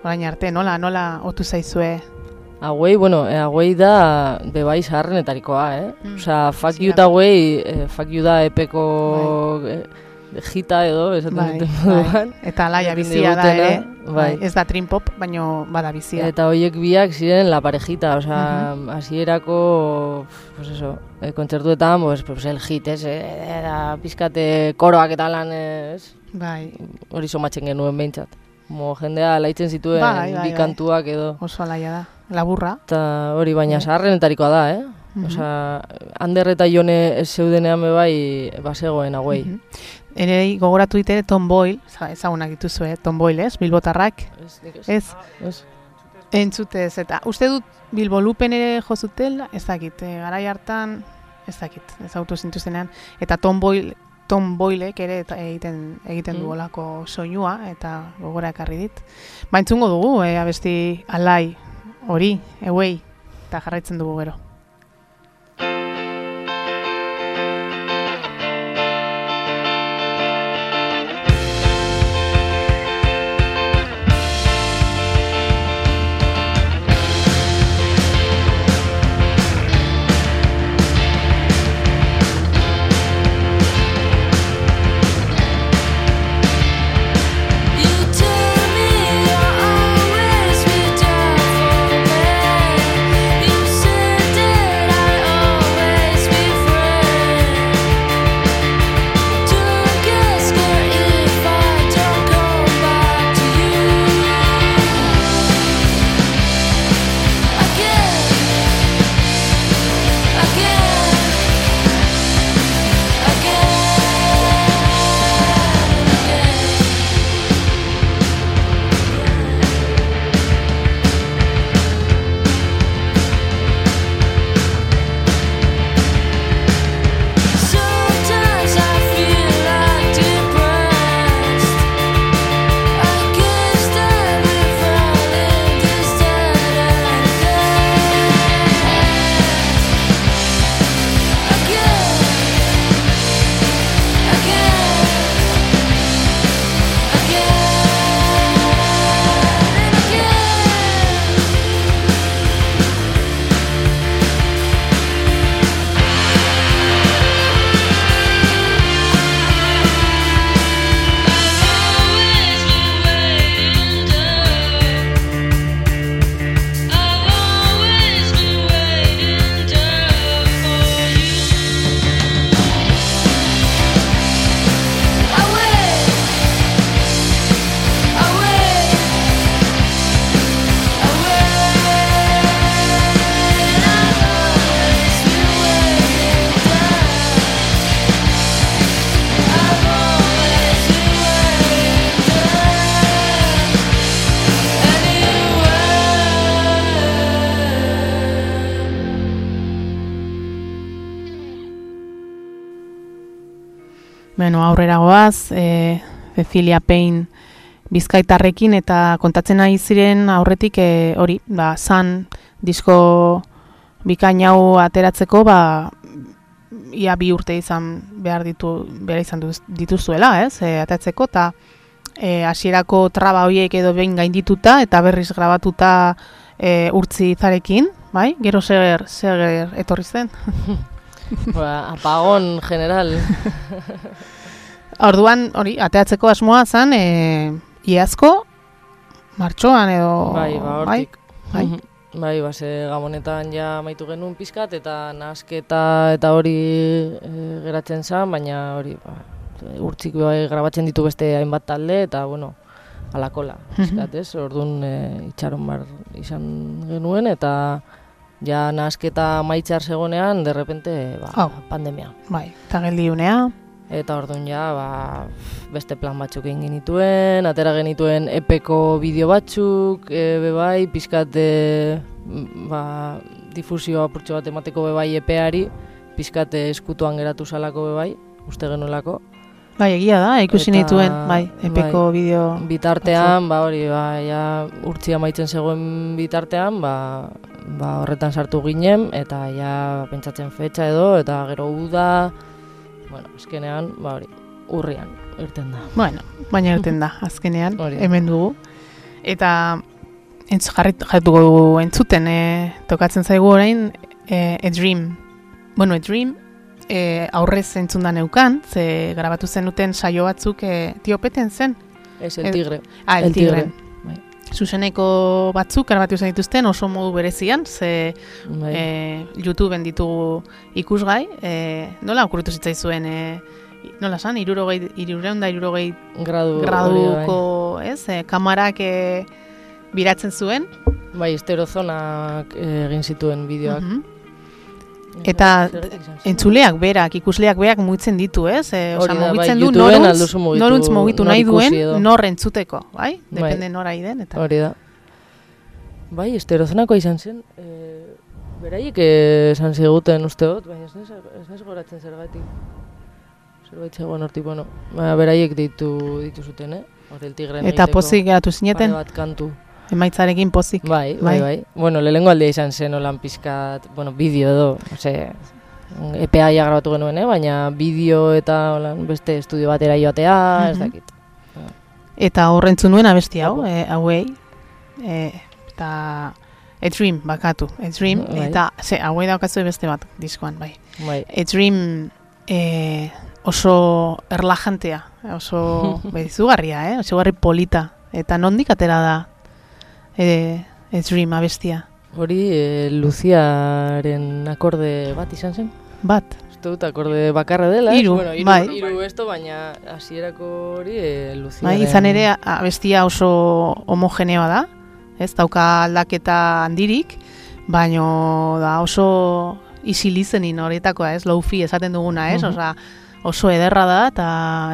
Orain arte, nola, nola otu zaizue? Hauei, bueno, eh, hauei da bebai zaharrenetarikoa, eh? Mm, Osea, fuck you da. hauei, eh, fuck you da epeko eh, jita edo, esaten Bai, duten bai. moduan. Eta alaia bizia da ere. bai. Ez da dream pop, baino bada bizia. Eta hoiek biak ziren la parejita, osea, hasierako, pues eso, eh, kontzertuetan, pues, pues el hit, ez, eh, era pizkate koroak eta lan, ez, Bai, hori somatzen genuen behintzat. Mo jendea laitzen zituen Bai, bai, bi bai. kantuak edo. oso alaia da. Laburra. Eta hori baina Bai. zaharrenetarikoa da, eh? Mhm. Osea, Ander eta Jone ez zeudenean be bai basegoen hauei. Mhm. Ere gogoratu ditere Tom Boyle, za- ezagunak dituzu, eh? Tom Boyle, ez? Bilbotarrak, Ez, ez. ez? Ez. Entzutez, eta uste dut Bilbo Lupen ere jozutela, ez dakit, e, garai hartan, ez dakit, ez autu zintuztenean, eta Tom Boyle, Tom Boylek ere eta egiten egiten Mm. du olako soinua eta gogora ekarri dit. Ba, entzungo dugu, e, abesti alai hori, euei, eta jarraitzen dugu gero. Bueno, aurrera goaz, e, Cecilia Payne bizkaitarrekin eta kontatzen ari ziren aurretik e, hori, ba, zan disko bikain hau ateratzeko, ba, ia bi urte izan behar ditu, behar izan dituzuela, ez, e, ateratzeko, eta e, hasierako traba horiek edo behin gaindituta eta berriz grabatuta e, urtzi zarekin, bai? Gero zer, zer etorri zen? Ba, apagón general. Orduan, hori, ateatzeko asmoa zen, e, iazko, martxoan edo... bai, ba, hortik. Bai, Mhm. Bai, ba, ze gamonetan ja maitu genuen pizkat eta nasketa eta hori e, geratzen zen, baina hori, ba, urtzik bai grabatzen ditu beste hainbat talde eta, bueno, jalakola, Mhm. pixkat, ez? Orduan e, itxaron bar izan genuen, eta ja nasketa maitzar zegonean, derrepente, ba, Hau. pandemia. Bai, eta geldi unea. Eta orduan ja, ba, beste plan batzuk egin genituen, atera genituen epeko bideo batzuk, e, bebai, pixkat e, ba, difusio apurtxo bat emateko bebai epeari, pixkat e, eskutuan geratu salako bebai, uste genuelako. Bai, egia da, ikusi Eta- nituen, bai, epeko bideo. Bitartean, ba hori, ba, ja, urtzia maitzen zegoen bitartean, ba, ba horretan sartu ginen, eta ja pentsatzen fetxa edo, eta gero uda, bueno, azkenean, ba hori, urrian, irten da. Bueno, baina irten da, azkenean, Hori hemen dugu. Eta entz, jarrit, jarrituko entzuten, e, tokatzen zaigu orain, e, A Dream. Bueno, A Dream, e, aurrez entzun da neukan, ze grabatu zenuten saio batzuk e, tiopeten zen. Ez el El- tigre. Ah, el, El Tigre, tigre. Bai. Zuzeneko batzuk grabatu zen dituzten oso modu berezian, ze Bai. e, YouTubeen ditugu ikusgai, e, nola okurritu zitzaizuen, e, nola san, irurogei, irureun da irurogei gradu, graduko, ez, e, kamarak e, biratzen zuen. bai. bai, esterozonak egin zituen bideoak. Mhm. Eta? Entzuleak berak, ikusleak berak mugitzen ditu, ez? E, Hori da, bai, mugitzen du YouTubeen noruntz, mugitu noruntz mugitu nahi duen, nor entzuteko, bai? Bai. Depende nora den, eta... Hori da. Bai, esterozonakoa izan zen. E, beraiek eh, esan ziguten uste dut, baina ez naiz goratzen zergatik. Zerbait zegoen hortik, bueno, ba, beraiek ditu, ditu zuten, eh? Hori el tigre Eta pozik geratu zineten, Pare bat kantu. Emaitzarekin pozik. Bai, bai, Bai. bai. Bueno, lehenengo aldia izan zen olan pizkat, bueno, bideo edo, ose, EPA ja grabatu genuen, eh? baina bideo eta holan beste estudio batera joatea, ez Mhm. dakit. Eta horrentzun nuen abesti hau, e, hauei, e, eta A Dream bakatu, A Dream, Bai. eta ze, hauei daukazu beste bat diskoan, bai. Bai, A Dream e, oso erlajantea, oso behizugarria, eh? oso garri polita, eta nondik atera da e, A Dream abestia, hori e, Luziaren akorde bat izan zen. bat. Uste dut akorde bakarra dela, ez? Hiru, bueno, hiru, bai. hiru esto, baina hasierako hori e, Luziaren... Bai, izan ere abestia oso homogeneoa da, ez dauka aldaketa handirik, baino da oso easy listening horietakoa, ez, low-fi esaten duguna, ez, Mhm. osea, oso ederra da eta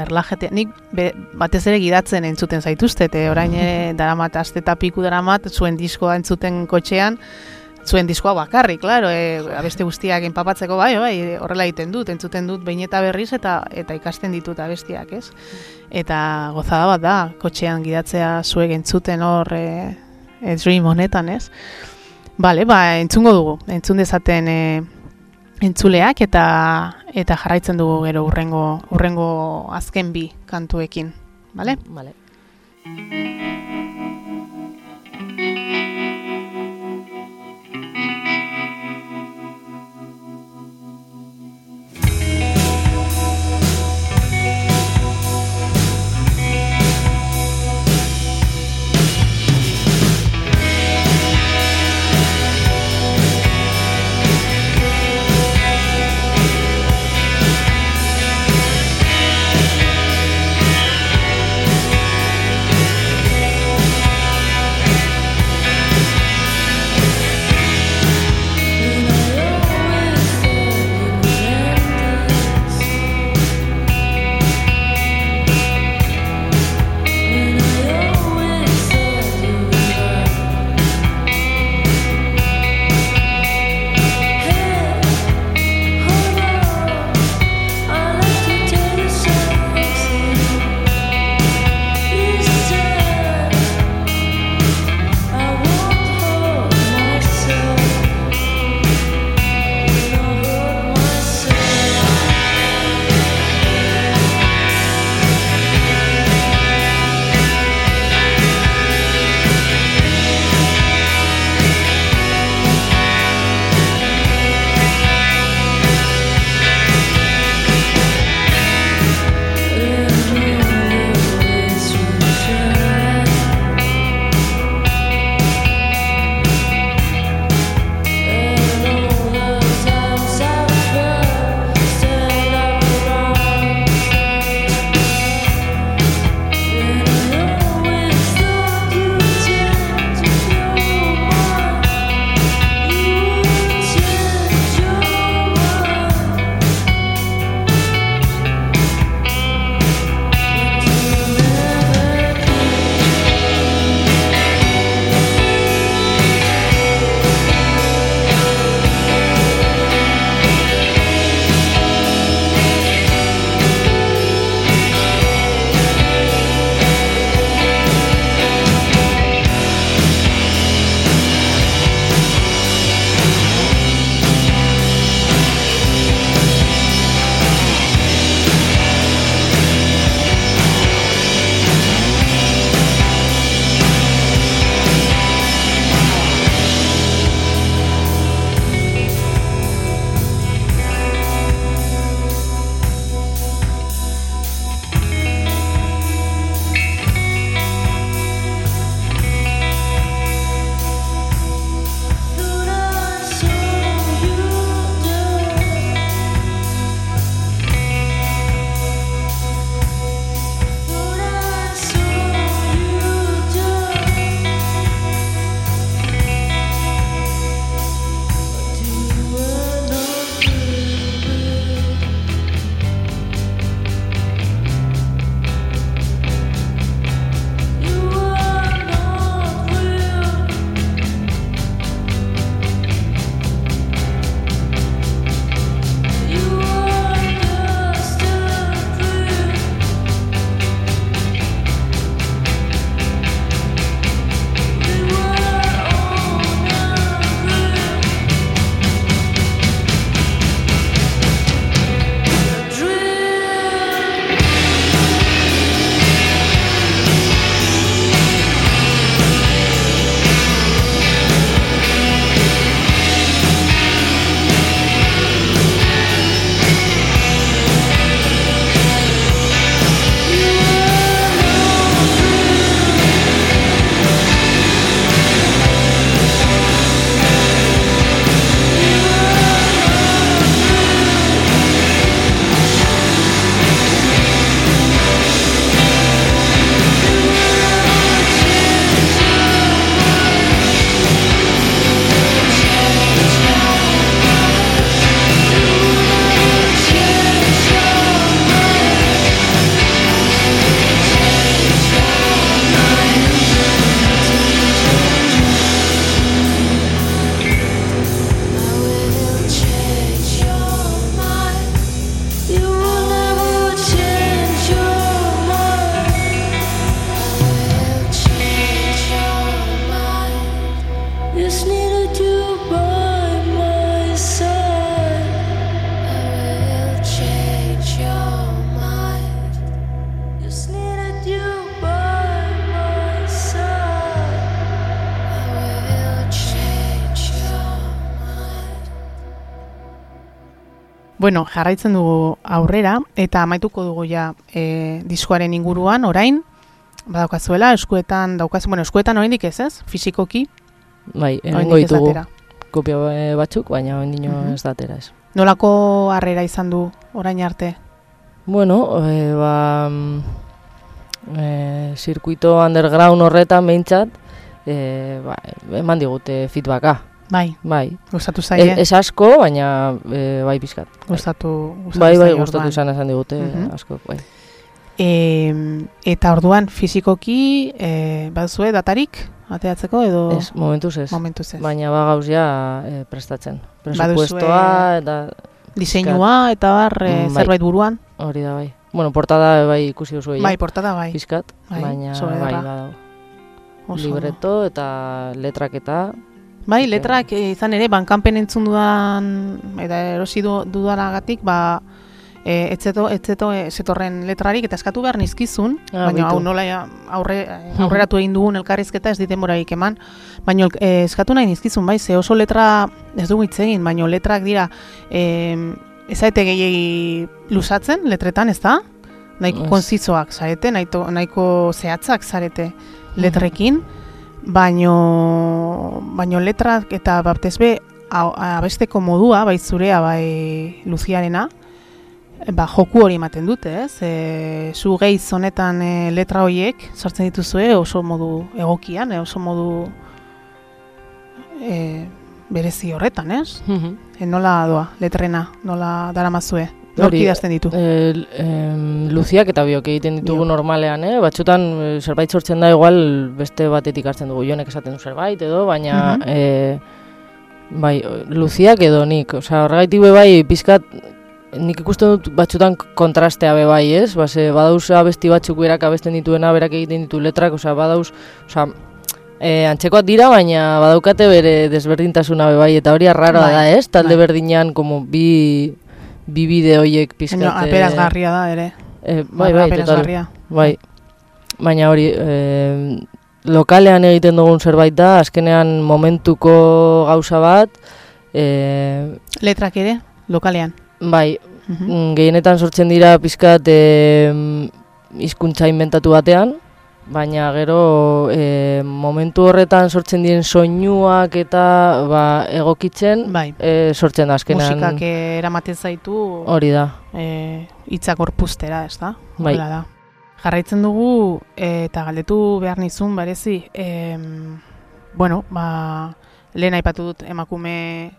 erlajetea. Nik be, batez ere gidatzen entzuten zaituztet, e, orain ere daramat, aste eta piku daramat, zuen diskoa entzuten kotxean, zuen diskoa bakarrik, claro, e, abeste guztiak enpapatzeko bai, bai, horrela egiten dut, entzuten dut behin eta berriz eta eta ikasten ditut abestiak, ez? Eta gozada bat da, kotxean gidatzea zuek entzuten hor e, e, dream honetan, ez? Bale, ba, entzungo dugu, entzun dezaten e, entzuleak eta eta jarraitzen dugu gero urrengo urrengo azken bi kantuekin, bale? Vale. Bueno, jarraitzen dugu aurrera eta amaituko dugu ja e, diskoaren inguruan orain badaukazuela eskuetan daukazu, bueno, eskuetan oraindik ez, ez? Fisikoki Bai, ez ditugu kopia eh, batzuk, baina ondino Mhm. ez datera ez. Nolako harrera izan du orain arte? Bueno, e, ba, e, zirkuito underground horretan behintzat, e, ba, eman digute feedbacka, Bai, bai. gustatu zaie, ez asko, baina e, bai pizkat. Gustatu, gustatu bai, bai gustatu izan esan digute Mhm. asko, bai. E, eta orduan fisikoki e, baduzue datarik ateatzeko edo Ez, momentuz ez. momentuz ez. Baina ba gauz ja e, prestatzen. Presupuestoa eta Diseinua eta bar e, Mm, bai. zerbait buruan? hori da bai. Bueno, portada bai ikusi duzu Bai, portada bai. pizkat, Bai, baina sobre bai, badago. Libreto eta letraketa, Bai, letrak eh, izan ere, bankanpen entzun dudan, eta erosi du, dudanagatik, ba, e, etzeto, etzeto, e, zetorren letrarik, eta eskatu behar nizkizun, Ah, baina hau nola aurre, aurreratu egin dugun elkarrizketa ez diten morarik eman, baina e, eskatu nahi nizkizun, bai, ze oso letra, ez dugu hitz egin, baina letrak dira, e, ezaete gehiagi lusatzen, letretan, ez da? Nahiko konzizoak zarete, nahiko, nahiko zehatzak zarete letrekin, baino, baino letrak eta batez be a- abesteko modua, bai zurea, bai luziarena, ba, joku hori ematen dute, ez? E, zu geiz honetan e, letra horiek sartzen dituzue oso modu egokian, e, oso modu e, berezi horretan, ez? E, nola doa, letrena, nola daramazue? Nork idazten ditu? El, em, luziak eta biok egiten ditugu Biok. normalean, eh? Batzutan eh, zerbait sortzen da igual beste batetik hartzen dugu. Jonek esaten du zerbait edo, baina Mhm. eh, bai, luziak edo nik. Osea, horregaitik be bai pizkat nik ikusten dut batzutan kontrastea be bai, ez? Base, badauz abesti batzuk berak abesten dituena, berak egiten ditu letrak, osea, badauz, osea, E, antzekoak dira, baina badaukate bere desberdintasuna be bai, eta hori arraroa Bai, da, ez? Talde bai. berdinean, como bi, bi bide hoiek pizkat... Baina aperazgarria da ere. Eh, bai, bai, total. Bai. Baina hori, eh, lokalean egiten dugun zerbait da, azkenean momentuko gauza bat, eh, Letrak ere, lokalean. bai, Mhm. mm, gehienetan sortzen dira pizkat eh, hizkuntza inventatu batean, baina gero eh, momentu horretan sortzen diren soinuak eta ba, egokitzen Bai, eh, sortzen da azkenean. musikak eramaten zaitu Hori da, e, hitzak gorpuztera, ez da? Bai. Horrela da. Jarraitzen dugu e, eta galdetu behar nizun berezi, em, bueno, ba, lehen aipatu dut emakume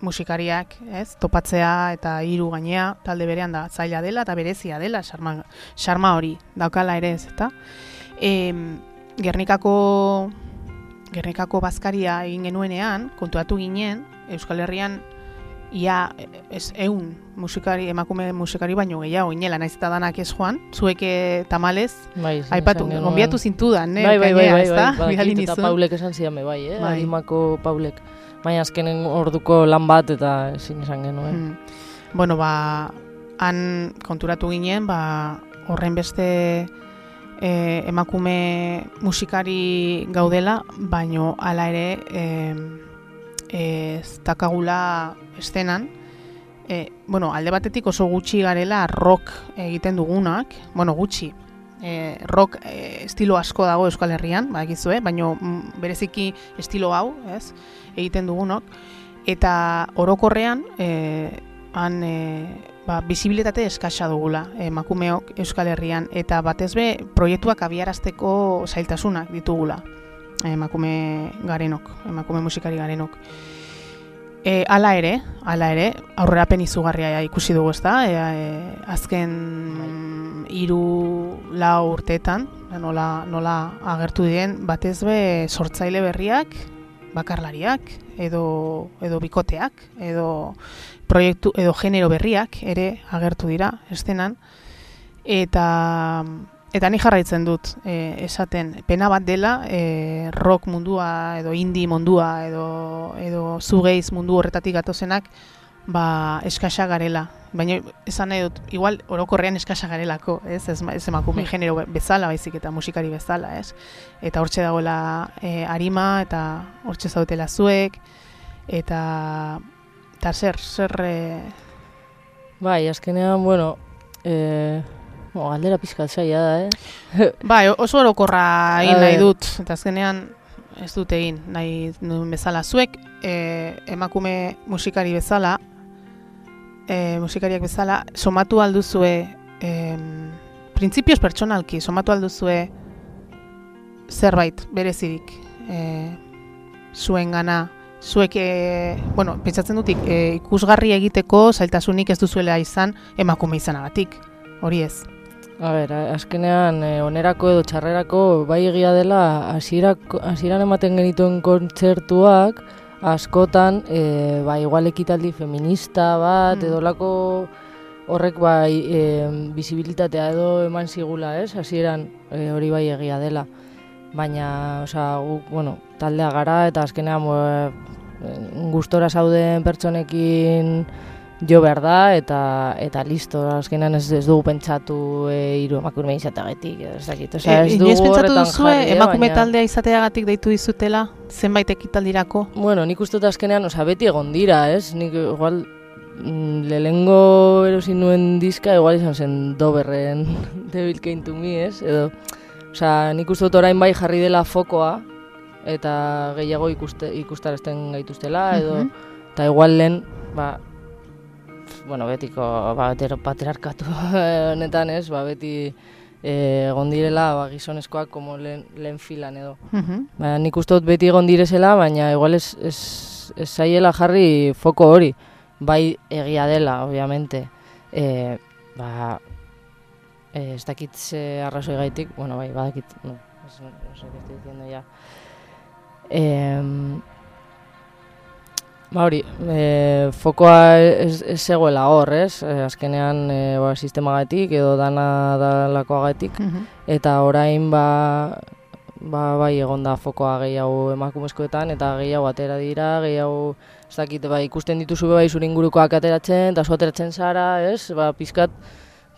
musikariak, ez? Topatzea eta hiru gainea talde berean da zaila dela eta berezia dela, xarma, xarma hori daukala ere ez, eta em, Gernikako Gernikako bazkaria egin genuenean, kontuatu ginen, Euskal Herrian ia ez eun musikari, emakume musikari baino gehiago inela, naiz eta danak ez joan, zuek eh, tamalez, bai. zin aipatu, gonbiatu zintudan, eh, bai, bai, bai, bai, bai, badakit, eta nizun. Paulek esan zidan be bai, eh? Bai. Arimako Paulek. Baina azkenen orduko lan bat eta ezin esan genuen. Mm. Bueno, ba, han konturatu ginen, ba, horren beste e, emakume musikari gaudela, baino hala ere e, ez dakagula estenan, e, bueno, alde batetik oso gutxi garela rock egiten dugunak, bueno, gutxi, e, rock e, estilo asko dago Euskal Herrian, badakizue, baino mm, bereziki estilo hau, ez, egiten dugunok, eta orokorrean e, han e, ba, bizibilitate eskasa dugula emakumeok Euskal Herrian eta batez be proiektuak abiarazteko zailtasunak ditugula emakume garenok, emakume musikari garenok. E, ala ere, ala ere, aurrerapen izugarria ikusi dugu ezta, e, e, azken hiru lau urteetan, nola, nola agertu diren, batez be sortzaile berriak, bakarlariak, edo, edo bikoteak, edo proiektu edo genero berriak ere agertu dira estenan eta eta ni jarraitzen dut e, esaten pena bat dela e, rock mundua edo indie mundua edo edo zugeiz mundu horretatik gatozenak ba, eskasa garela. Baina esan nahi dut, igual orokorrean eskasa garelako, ez? Ez, ez emakume genero be- bezala, baizik eta musikari bezala, ez? Eta hortxe dagoela e, arima, eta hortxe zautela zuek, eta, eta zer, zer, e, Bai, azkenean, bueno, e, bo, galdera pizkat zaila da, eh? Bai, oso orokorra egin nahi dut, eta azkenean ez dut egin, nahi nuen bezala. Zuek, e, emakume musikari bezala, e, musikariak bezala, somatu alduzue, e, printzipioz pertsonalki, somatu alduzue zerbait berezirik e, zuen gana, zuek, e, bueno, pentsatzen dut, ik- e, ikusgarri egiteko zailtasunik ez duzuela izan emakume izanagatik, hori ez. A ber, azkenean eh, onerako edo txarrerako bai egia dela hasieran ematen genituen kontzertuak askotan e, ba, igual ekitaldi feminista bat Mm. edo lako horrek bai e, bizibilitatea edo eman zigula, ez? Hasieran e, hori bai egia dela. Baina, osea, guk, bueno, taldea gara eta azkenean e, gustora zauden pertsonekin jo behar da eta eta listo, azkenean ez, ez dugu pentsatu e, hiru emakume izateagatik, ez dakit. Osea, ez E, dugu pentsatu jarri, eh, emakume baina- taldea izateagatik deitu dizutela zenbait ekitaldirako? Bueno, nik uste dut azkenean, osea, beti egon dira, ez? Nik igual mm, lehenengo erosi nuen diska, igual izan zen doberren Devil Came to Me, ez? Edo, osea, nik uste dut orain bai jarri dela fokoa, eta gehiago ikuste, ikustarazten gaituztela, edo, Mhm. eta igual lehen, ba, bueno, betiko, ba, patriarkatu honetan, ez? Ba, beti eh, egon direla, ba, gizonezkoak como lehen, lehen filan edo. Mhm. Baina nik uste dut beti egon direzela, baina igual ez, ez, ez zaiela jarri foko hori. Bai egia dela, obviamente. E, ba, e, ez dakit ze arrazoi gaitik, bueno, bai, badakit, no, ez, no, sé qué estoy diciendo ya. E, ba hori, e, fokoa ez, ez zegoela hor, ez? E, azkenean, e, ba, sistemagatik edo dana dalakoagatik, Mhm. eta orain ba, ba bai egon da fokoa gehiago emakumezkoetan eta gehiago atera dira, gehiago ez dakit, ba, ikusten dituzu bai zure ingurukoak ateratzen, eta zu ateratzen zara, ez? Ba, pizkat,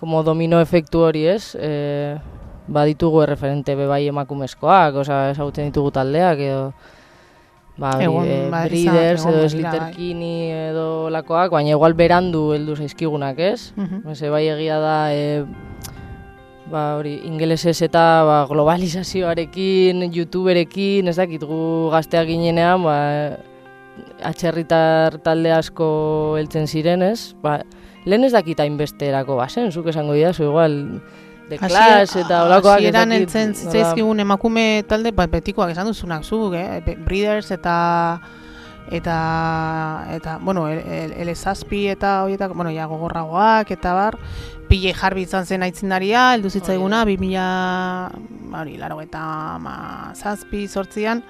como domino efektu hori, ez? E, ba, ditugu erreferente be bai emakumezkoak, osea, ezagutzen ditugu taldeak, edo ba, hori, Egon, e, ba, izan- Breeders, egon edo Slitterkini edo lakoak, baina igual berandu heldu zaizkigunak, ez? Mhm. Ese bai egia da e, ba hori ingelesez eta ba, globalizazioarekin, youtuberekin, ez dakit gu gazteak ginenean, ba atxerritar talde asko heltzen ziren, ez? Ba, lehen ez dakit hainbesterako bazen, zuk esango didazu, igual The Clash eta olakoak ez dakit, nola- zitzaizkigun emakume talde bat betikoak esan duzunak zuk, eh? Breeders eta eta eta bueno, el, el, el eta hoietak, bueno, ja gogorragoak eta bar, pile jarbi izan zen aitzindaria, heldu zitzaiguna 2000 hori, laro eta ma, zazpi sortzian,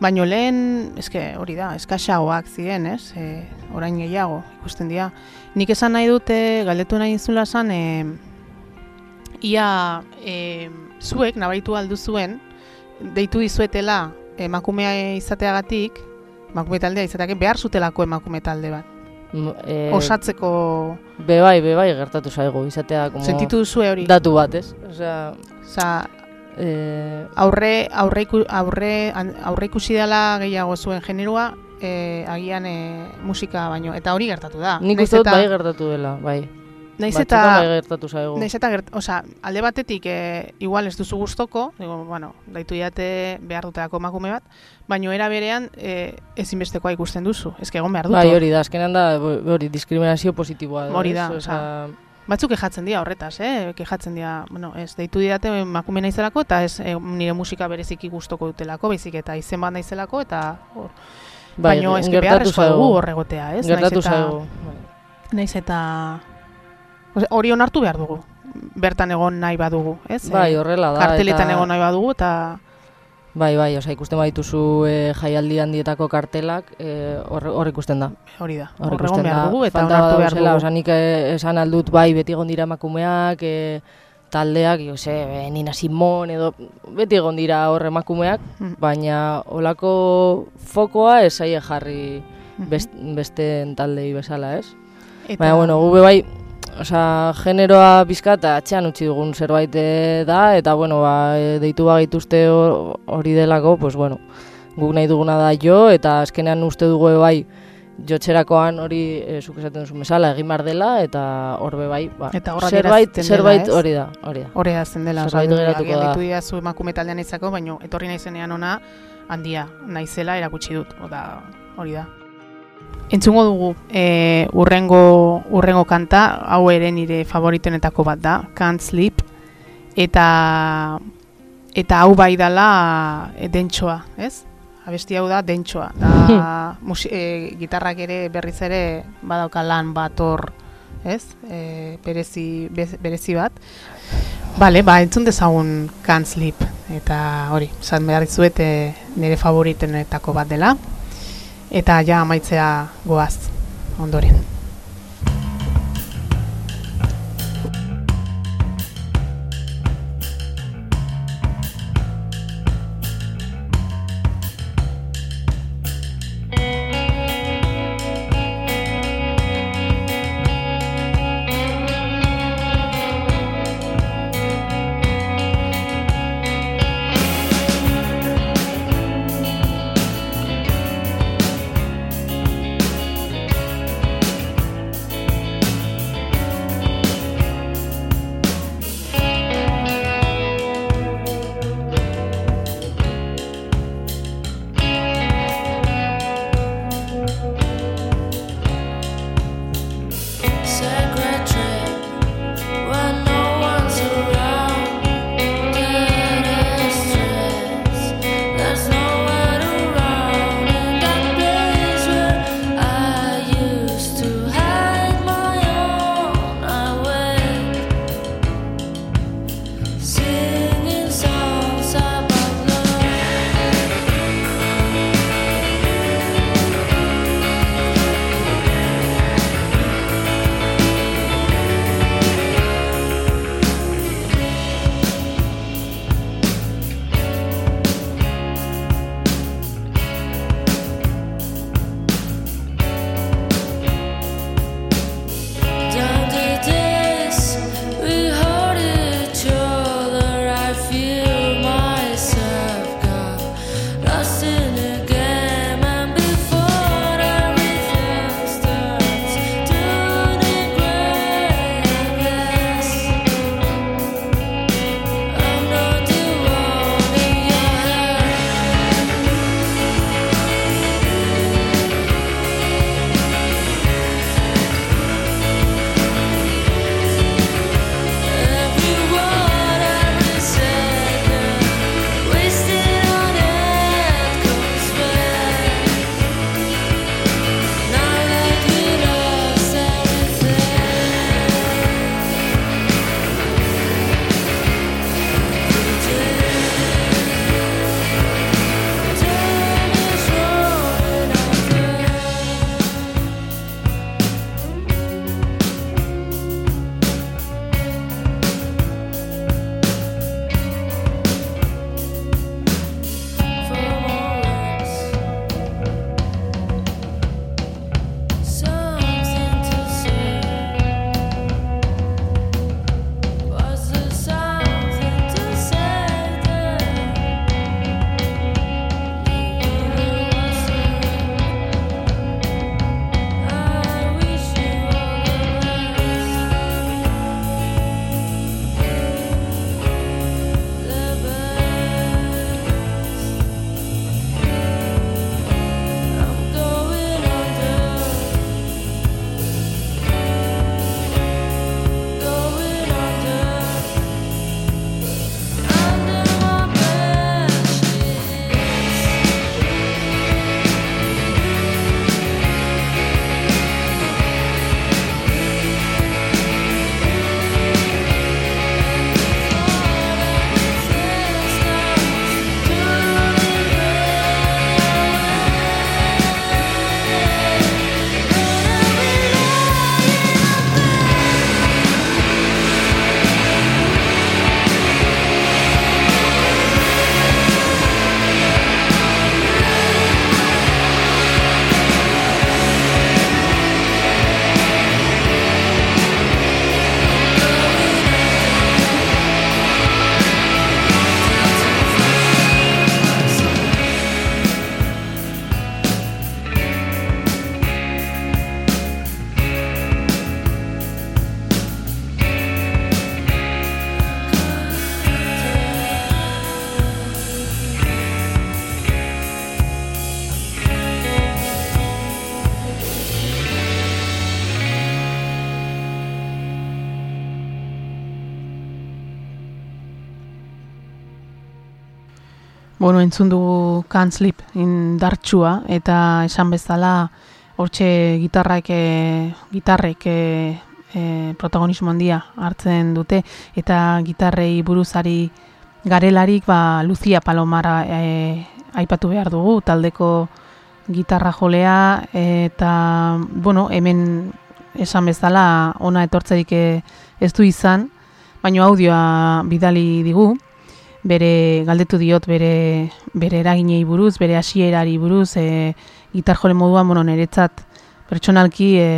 baino lehen, eske hori da, eskaxagoak ziren, ez? E, orain gehiago ikusten dira. Nik esan nahi dute, galdetu nahi zula esan, e, ia e, zuek nabaitu aldu zuen, deitu dizuetela emakumea izateagatik, emakume taldea izateagatik, behar zutelako emakume talde bat. E, Osatzeko, Be bai, be bai gertatu zaigu, izatea como sentitu duzue hori? datu bat, ez? Osea, Osa, e, aurre, aurre, aurre, aurre ikusi dela gehiago zuen generua, e, agian e, musika baino, eta hori gertatu da. nik uste dut bai gertatu dela, bai. Naiz eta, bai gertatu zaigu. Naiz eta gert, osea, alde batetik e, igual ez duzu gustoko, digo, bueno, daitu diate behar dutelako emakume bat, baino era berean e, ezinbestekoa ikusten duzu. Ez egon behar dut. Bai, hor. hori da, azkenean da, hori, diskriminazio positiboa da. Hori da, Osea, Batzuk kejatzen dira horretaz, eh? Kejatzen dira, bueno, ez, deitu didate emakume naizelako eta ez e, nire musika bereziki gustoko dutelako, baizik eta izen bat naizelako eta hor. Bai, ez gertatu beharrezkoa zaigu. dugu horregotea, ez? Gertatu zaigu. Naiz eta hori onartu behar dugu. Bertan egon nahi badugu, ez? Bai, Eh, horrela da. karteletan eta- egon nahi badugu eta Bai, bai, osea, ikusten badituzu e, jaialdi handietako kartelak, e, hor, hor ikusten da. hori da. Hor Hor ikusten da. dugu eta onartu behar dugu. Osea, nik esan aldut bai beti egon dira emakumeak, e, taldeak, jo se, eh, Nina Simon edo beti egon dira hor emakumeak, Mm. baina olako fokoa ez zaie jarri best, beste taldei bezala, ez? Eta, Baina, bueno, gube bai, osea, generoa bizkata atxean utzi dugun zerbait eh, da, eta, bueno, ba, eh, deitu bagituzte hor- hori delako, pues, bueno, guk nahi duguna da jo, eta azkenean uste dugu bai, jotxerakoan hori, e, zuk esaten duzu bezala, egin behar dela, eta horbe bai, ba, Eta zerbait, zerbait hori da, hori da. Hore da zen dela, Zerbait geratuko da. ditu diazu emakume taldean izako, baina etorri naizenean ona handia naizela erakutsi dut, oda hori da. Entzungo dugu e, urrengo, urrengo kanta, hau ere nire favoritenetako bat da, Can't Sleep, eta eta hau bai dala e, dentsoa, ez? Abesti hau da dentsoa, da musi, e, gitarrak ere berriz ere badauka lan bat hor, ez? E, berezi, bez- berezi bat. Bale, ba, entzun dezagun Can't Sleep, eta hori, esan behar dizuet e, nire favoritenetako bat dela, eta ja amaitzea goaz, ondoren. Entzun dugu Can't Sleep indartsua eta esan bezala hortxe gitarrak e, gitarrek e, e, protagonismo handia hartzen dute. Eta gitarrei buruzari garelarik ba Lucia Palomara e, aipatu behar dugu taldeko gitarra jolea. Eta bueno, hemen esan bezala ona etortzerik ez du izan, baino audioa bidali digu bere galdetu diot bere bere eraginei buruz, bere hasierari buruz, e, gitar jole moduan, bueno, niretzat pertsonalki e,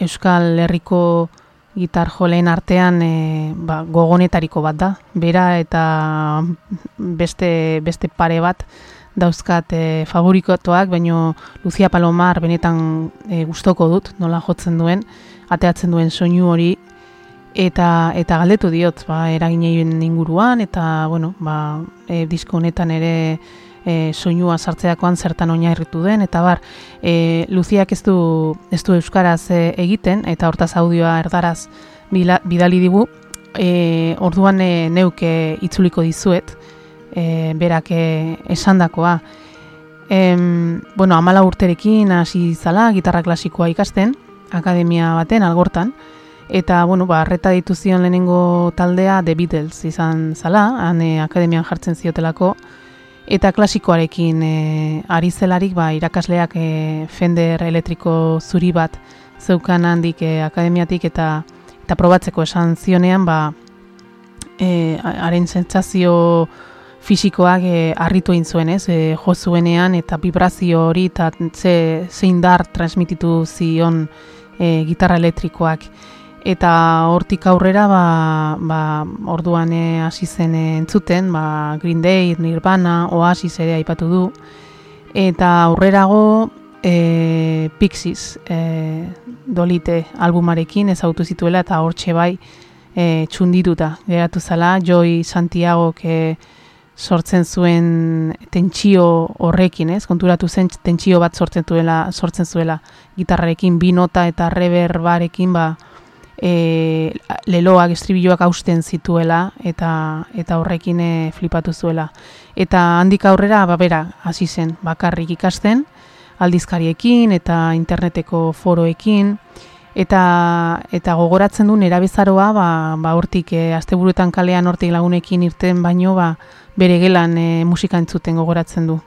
Euskal Herriko gitar joleen artean e, ba, gogonetariko bat da. Bera eta beste, beste pare bat dauzkat e, favorikotoak, baino Lucia Palomar benetan e, gustoko dut, nola jotzen duen, ateatzen duen soinu hori eta eta galdetu diot ba eragineien inguruan eta bueno ba e, disko honetan ere e, soinua sartzeakoan zertan oinarritu den eta bar e, Luziak ez du ez du euskaraz e, egiten eta hortaz audioa erdaraz bila, bidali digu e, orduan e, neuke itzuliko dizuet e, berak e, esandakoa. Em, bueno amala urterekin hasi zala gitarra klasikoa ikasten akademia baten algortan Eta, bueno, ba, arreta dituzion lehenengo taldea The Beatles izan zala, han akademian jartzen ziotelako, eta klasikoarekin e, ari zelarik, ba, irakasleak e, Fender elektriko zuri bat zeukan handik e, akademiatik, eta eta probatzeko esan zionean, ba, e, haren sentsazio fisikoak e, harritu egin zuen, ez, e, jo zuenean, eta vibrazio hori, eta ze, zein dar transmititu zion e, gitarra elektrikoak eta hortik aurrera ba, ba, orduan eh, hasi zen entzuten ba, Green Day, Nirvana, Oasis ere aipatu du eta aurrerago e, Pixies e, dolite albumarekin ezautu zituela eta hortxe bai e, txundituta geratu zala Joy Santiago ke sortzen zuen tentsio horrekin, ez? Konturatu zen tentsio bat sortzen zuela, sortzen zuela gitarrarekin bi nota eta reverbarekin ba e, leloak, estribilloak hausten zituela eta eta horrekin e, flipatu zuela. Eta handik aurrera, ba, bera, hasi zen bakarrik ikasten, aldizkariekin eta interneteko foroekin, eta eta gogoratzen du erabezaroa ba, ba hortik e, asteburuetan kalean hortik lagunekin irten baino ba, bere gelan e, musika entzuten gogoratzen du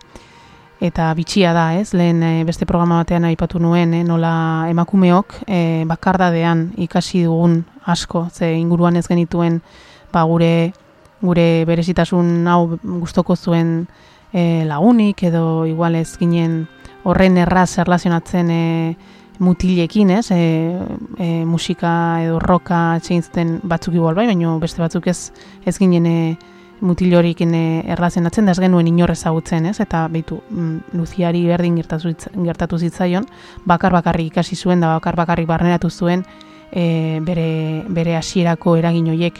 eta bitxia da, ez? Lehen e, beste programa batean aipatu nuen, e, nola emakumeok e, bakardadean ikasi dugun asko, ze inguruan ez genituen ba, gure gure berezitasun hau gustoko zuen e, lagunik edo igual ez ginen horren erraz erlazionatzen e, mutilekin, ez? E, e, musika edo roka txeinzten batzuk igual bai, baina beste batzuk ez ez ginen e, mutil horik erlazionatzen da ez genuen inorrez ezagutzen, ez? Eta beitu, mm, Luziari berdin gertatu, gertatu zitzaion, bakar bakarrik ikasi zuen da bakar bakarrik barneratu zuen e, bere, bere hasierako eragin hoiek.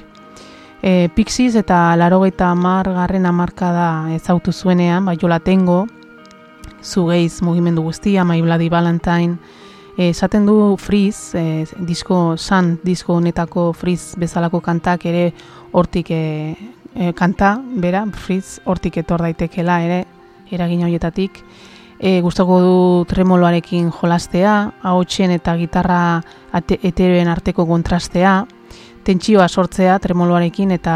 E, Pixies eta larogeita mar garren amarka da ezautu zuenean, ba, jola tengo, zugeiz mugimendu guztia, My Bloody Valentine, esaten du Friz, e, disko, san disko honetako Friz bezalako kantak ere hortik e, e, kanta, bera, Fritz, hortik etor daitekela ere, eragin horietatik. E, gustoko du tremoloarekin jolastea, ahotsen eta gitarra eteroen arteko kontrastea, tentsioa sortzea tremoloarekin eta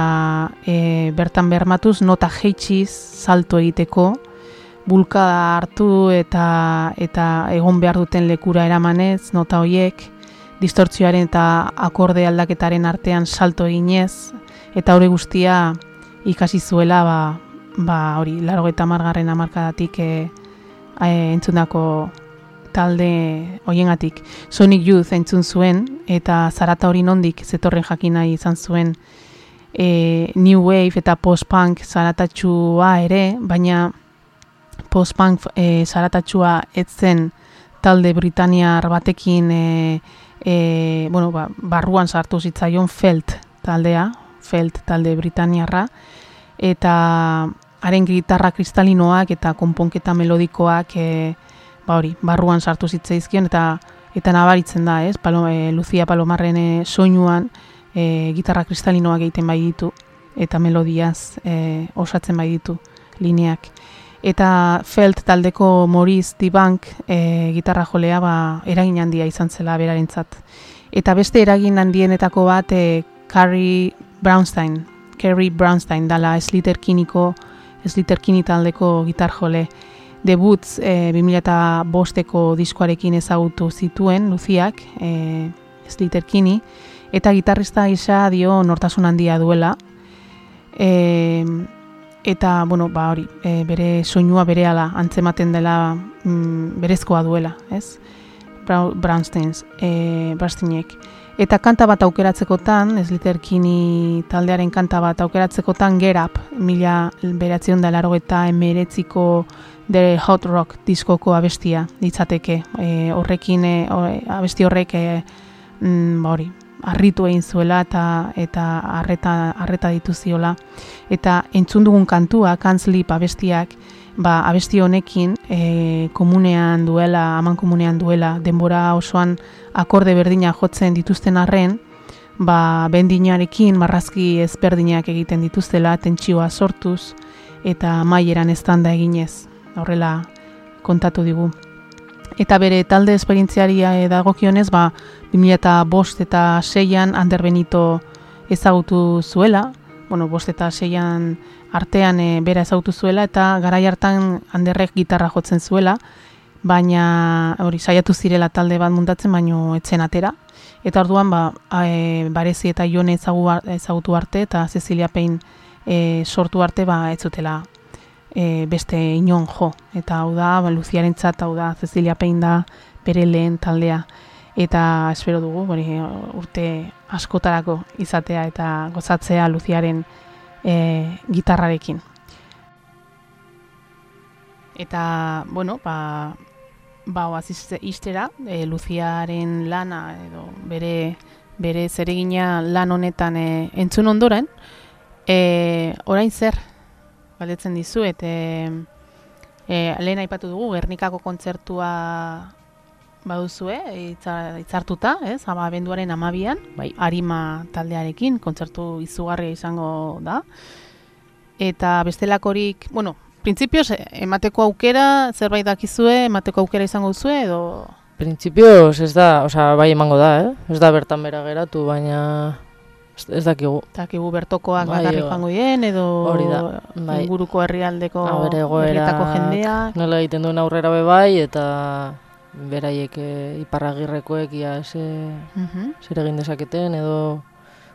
e, bertan bermatuz nota jeitxiz salto egiteko, bulkada hartu eta eta egon behar duten lekura eramanez, nota hoiek, distortzioaren eta akorde aldaketaren artean salto eginez, eta hori guztia ikasi zuela ba, ba hori largo eta margarren amarkadatik e, e, entzundako talde hoiengatik Sonic Youth entzun zuen eta zarata hori nondik zetorren jakina izan zuen e, New Wave eta Post-Punk zaratatxua ere, baina Post-Punk e, zaratatxua etzen talde Britaniar batekin e, e, bueno, ba, barruan sartu zitzaion Felt taldea, Felt talde Britaniarra, eta haren gitarra kristalinoak eta konponketa melodikoak e, ba hori, barruan sartu zitzaizkion eta eta nabaritzen da, ez? Palo, e, Lucia Palomarren e, soinuan e, gitarra kristalinoak egiten bai ditu eta melodiaz e, osatzen bai ditu lineak. Eta Felt taldeko Maurice Dibank e, gitarra jolea ba, eragin handia izan zela berarentzat. Eta beste eragin handienetako bat e, Carrie Brownstein, Carrie Brownstein dala Sliter Kiniko, Sliter Kini taldeko gitar jole. Debutz e, 2005eko diskoarekin ezagutu zituen Luziak, e, Sliter Kini, eta gitarrista gisa dio nortasun handia duela. E, eta, bueno, ba hori, e, bere soinua berehala antzematen dela mm, berezkoa duela, ez? Brownsteins, e, Brownsteinek. Eta kanta bat aukeratzekotan, ez literkini taldearen kanta bat aukeratzekotan gerap, mila beratzion da laro eta emeretziko The Hot Rock diskoko abestia ditzateke. E, horrekin, e, abesti horrek, e, mm, ba hori, harritu egin zuela eta eta harreta harreta dituziola eta entzun dugun kantua Canslip abestiak ba abesti honekin e, komunean duela aman komunean duela denbora osoan akorde berdina jotzen dituzten arren ba bendinarekin marrazki ezberdinak egiten dituztela tentsioa sortuz eta maieran eztanda eginez. Horrela kontatu digu. Eta bere talde esperientziari eh, dagokionez ba 2005 eta 6an Ander Benito ezagutu zuela, bueno, bost eta seian artean e, bera ezagutu zuela, eta garai hartan Anderrek gitarra jotzen zuela, baina hori saiatu zirela talde bat muntatzen, baino etzen atera. Eta orduan, ba, e, Barezi eta Jone ezagu, ezagutu arte, eta Cecilia Pein e, sortu arte, ba, ez zutela e, beste inon jo. Eta hau da, ba, Luziarentzat hau da, Cecilia Pein da bere lehen taldea eta espero dugu hori urte askotarako izatea eta gozatzea Luziaren e, gitarrarekin. Eta, bueno, ba, ba oaz izte- iztera, e, Luziaren lana edo bere, bere zeregina lan honetan e, entzun ondoren, e, orain zer, galdetzen dizuet, e, e, lehen aipatu dugu, Gernikako kontzertua baduzue, itza, itzartuta, ez, ama abenduaren amabian, Bai. arima taldearekin, kontzertu izugarria izango da. Eta bestelakorik, bueno, printzipioz, emateko aukera, zerbait dakizue, emateko aukera izango duzue, edo... Printzipioz ez da, osea, bai emango da, eh? Ez da bertan bera geratu, baina ez, dakigu. Takigu bertokoak Bai, bakarrik ba. joango dien, edo Hori da, bai. inguruko herrialdeko herrietako jendeak. nola egiten duen aurrera be bai, eta beraiek e, iparragirrekoek ia ze, Mhm. zer egin dezaketen, edo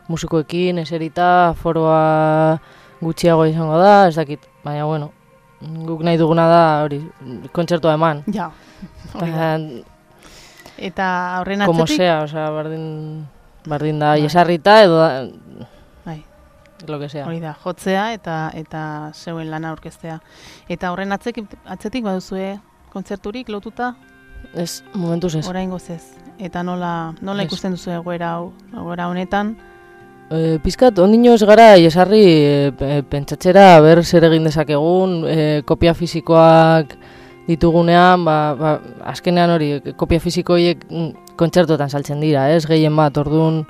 musikoekin, eserita, foroa gutxiago izango da, ez dakit, baina bueno, guk nahi duguna da hori, kontzertua eman. Ja, da. Eta, horren atzetik, sea, osea, bardin, bardin da, Bai. jesarrita, edo da, bai, lo que sea. hori da, jotzea eta eta zeuen lana aurkeztea. Eta horren atzetik, atzetik baduzue kontzerturik lotuta Ez, momentuz ez. oraingoz ez. Eta nola, nola Ez. ikusten duzu egoera hau, egoera honetan? E, pizkat, ondino ez gara jesarri e, pe- pentsatzera ber zer egin dezakegun, e, kopia fisikoak ditugunean, ba, ba, azkenean hori, kopia fisikoiek mm, kontzertotan saltzen dira, ez, gehien bat, orduan,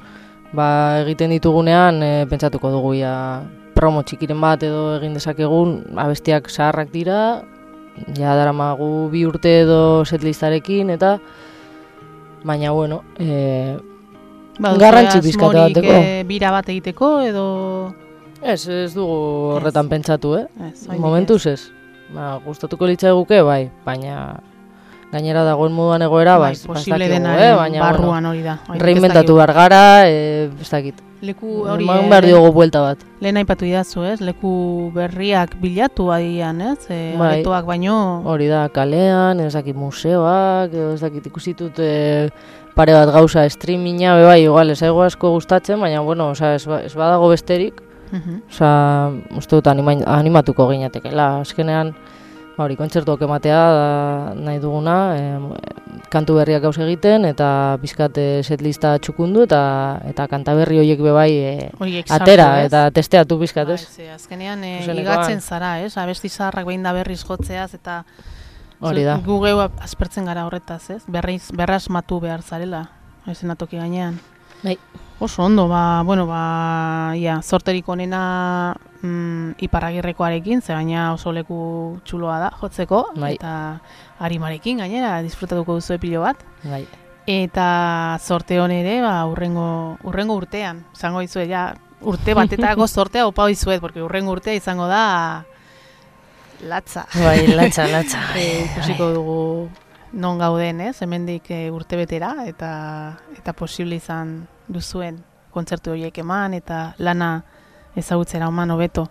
ba, egiten ditugunean, e, pentsatuko dugu ja promo txikiren bat edo egin dezakegun, abestiak zaharrak dira, ja daramagu bi urte edo setlistarekin, eta, baina, bueno, e, Baduzue Garrantzi asmorik, bateko. eh, bira bat egiteko edo... Ez, ez dugu horretan pentsatu, eh? Ez, Momentuz ez. Ba, gustatuko litzaiguke, bai, baina gainera dagoen moduan egoera, bai, ba, posible denaren eh? baina barruan hori da. reinventatu behar gara, eh, ez dakit. Leku hori Eman eh, behar lehen- diogu buelta bat. lehen aipatu idazu, ez? Leku berriak bilatu adian, ez? E, Bai. baino... Hori da, kalean, ez dakit museoak, ez dakit ikusitut eh, pare bat gauza streaminga, be bai, igual, ez aigu asko gustatzen, baina, bueno, osea, ez, ba- ez badago besterik, Mhm. Osa, uste dut anima, animatuko ginatekela. Azkenean, hori, kontzertuak ematea da nahi duguna, e, kantu berriak gauz egiten, eta pizkat eh, setlista txukundu, eta eta kanta berri horiek bebai e, Horiek atera, sartu, ez? eta testeatu pizkat, Bai, ez? ze, azkenean e, Zuzenekoan. igatzen zara, ez? Abesti zaharrak behin da berriz jotzeaz eta Hori da. gu geu aspertzen gara horretaz, ez? Berriz berrasmatu behar zarela, esenatoki gainean. Bai. Oso ondo, ba, bueno, ba, ia, sorterik onena mm, iparragirrekoarekin, ze baina oso leku txuloa da jotzeko, Bai. eta arimarekin gainera disfrutatuko duzu pilo bat. Bai. Eta sorte hon ere, ba, urrengo, urrengo urtean, izango dizuet, ja, urte batetako sortea opa dizuet, porque urrengo urtea izango da latza. Bai, latza, latza. E, ikusiko dugu non gauden, ez? Hemendik e, urte betera eta eta posible izan duzuen kontzertu horiek eman eta lana ezagutzera oman hobeto.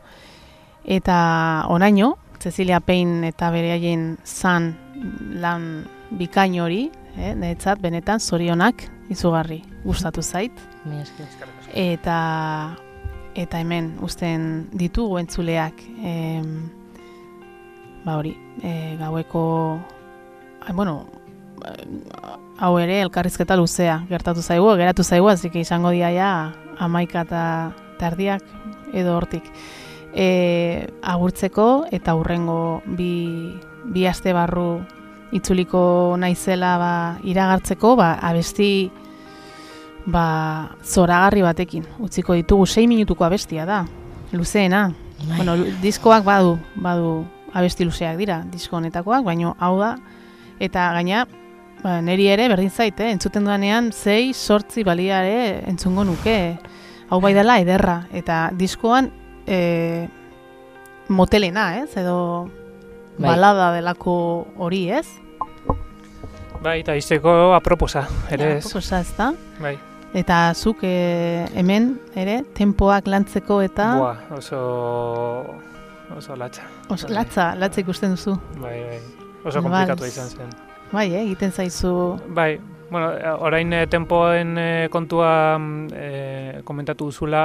Eta oraino, Cecilia Payne eta bere zan lan bikain hori, eh, niretzat benetan zorionak izugarri gustatu zait. Eta eta hemen uzten ditugu entzuleak em, ba hori e, gaueko bueno hau ere elkarrizketa luzea gertatu zaigu geratu zaigu hasik izango dira ja amaika eta tardiak edo hortik e, agurtzeko eta hurrengo bi, bi aste barru itzuliko naizela ba, iragartzeko ba, abesti ba, zoragarri batekin. Utziko ditugu 6 minutuko abestia da. Luzeena. Bai. Bueno, diskoak badu, badu abesti luzeak dira, disko honetakoak, baino hau da eta gaina ba, neri ere berdin zait, eh? entzuten duanean 6 sortzi baliare entzungo nuke. Hau bai dela ederra eta diskoan e, motelena, ez? Edo Bai. balada delako hori, ez? Bai, eta izteko aproposa, ere Ja, ez. proposa, ez da? Bai, Eta zuk e, hemen ere tempoak lantzeko eta Buah, oso... oso latxa. os, Bai. latza, latza ikusten duzu. Bai, bai. Oso komplikatu izan zen. Bai, eh, egiten zaizu Bai, bueno, eh, orain eh, tempoen eh, kontua mm, eh, komentatu duzula,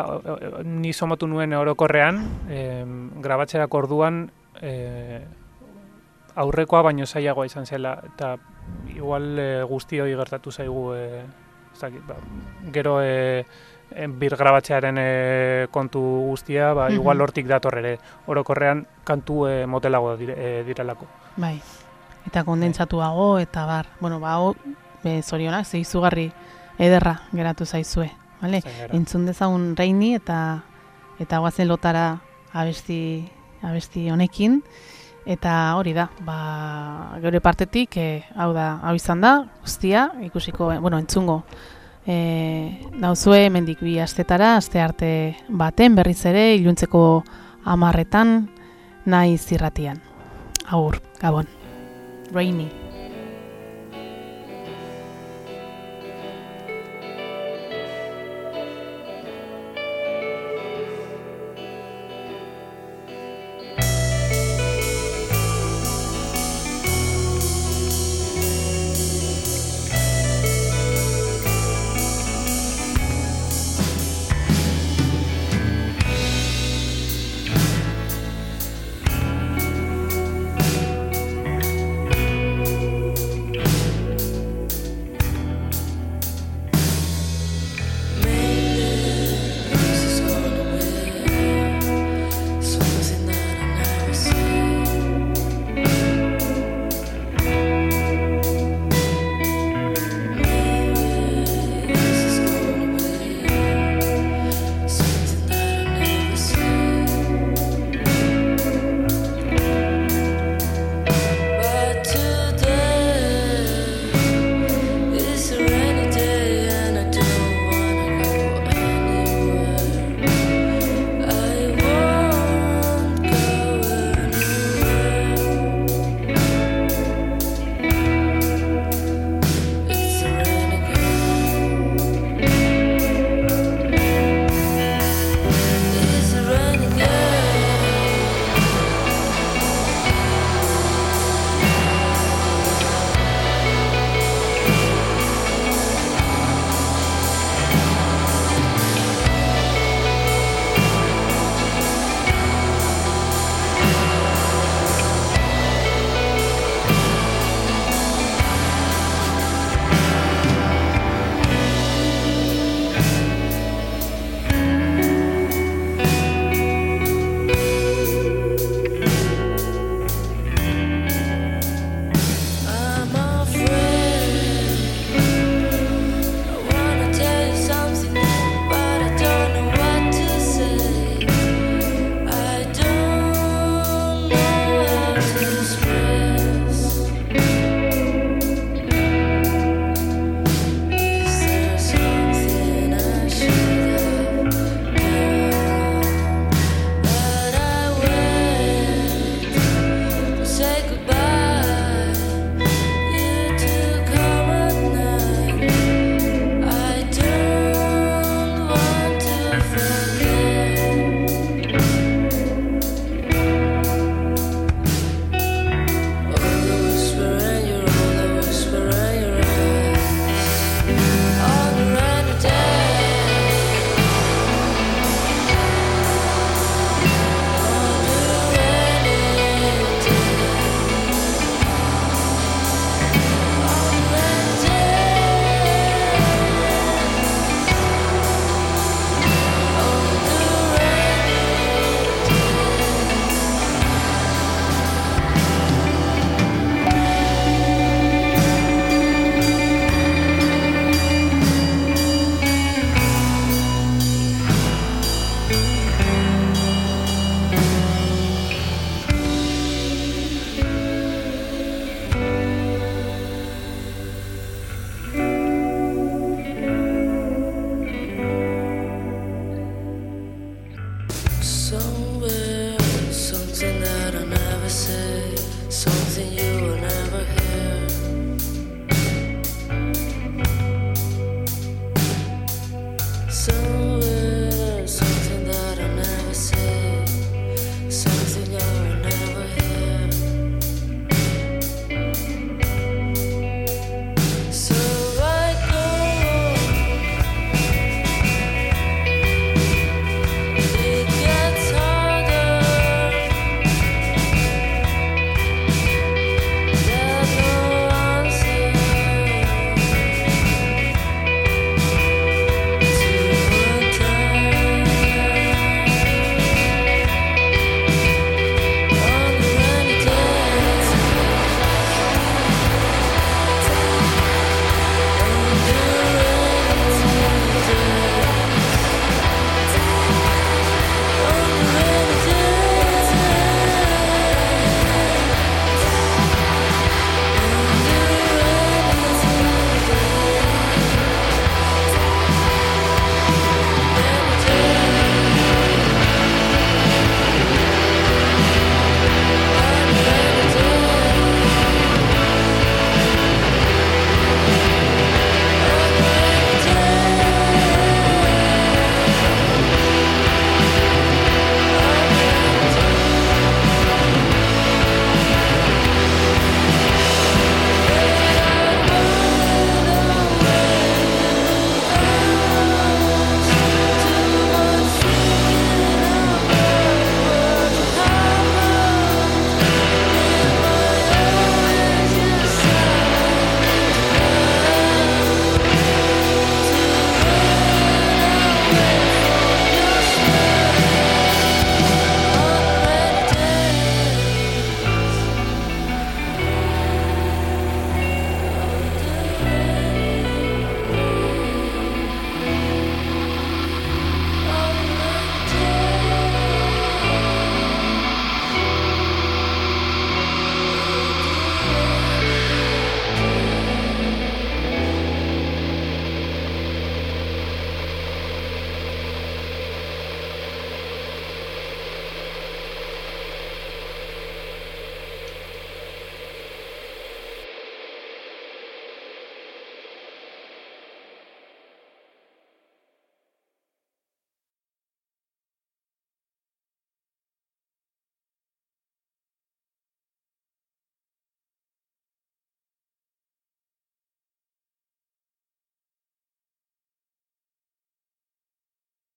ni somatu nuen orokorrean, eh, grabatzerako orduan eh, aurrekoa baino zailagoa izan zela, eta igual eh, guztioi gertatu zaigu, eh, ez dakit, ba, gero eh, bir grabatzearen eh, kontu guztia, ba, igual Mhm. hortik dator ere, orokorrean kantu eh, motelago dire, eh, direlako. bai. Eta kondentsatuago eta bar. Bueno, ba hau be zorionak ze izugarri ederra geratu zaizue, vale? Entzun dezagun Reini eta eta goazen lotara abesti abesti honekin eta hori da, ba geure partetik eh, hau da, hau izan da, guztia ikusiko, eh, bueno, entzungo e, dauzue hemendik bi astetara, aste arte baten berriz ere iluntzeko amarretan nahi zirratian. Agur, gabon. Rainy.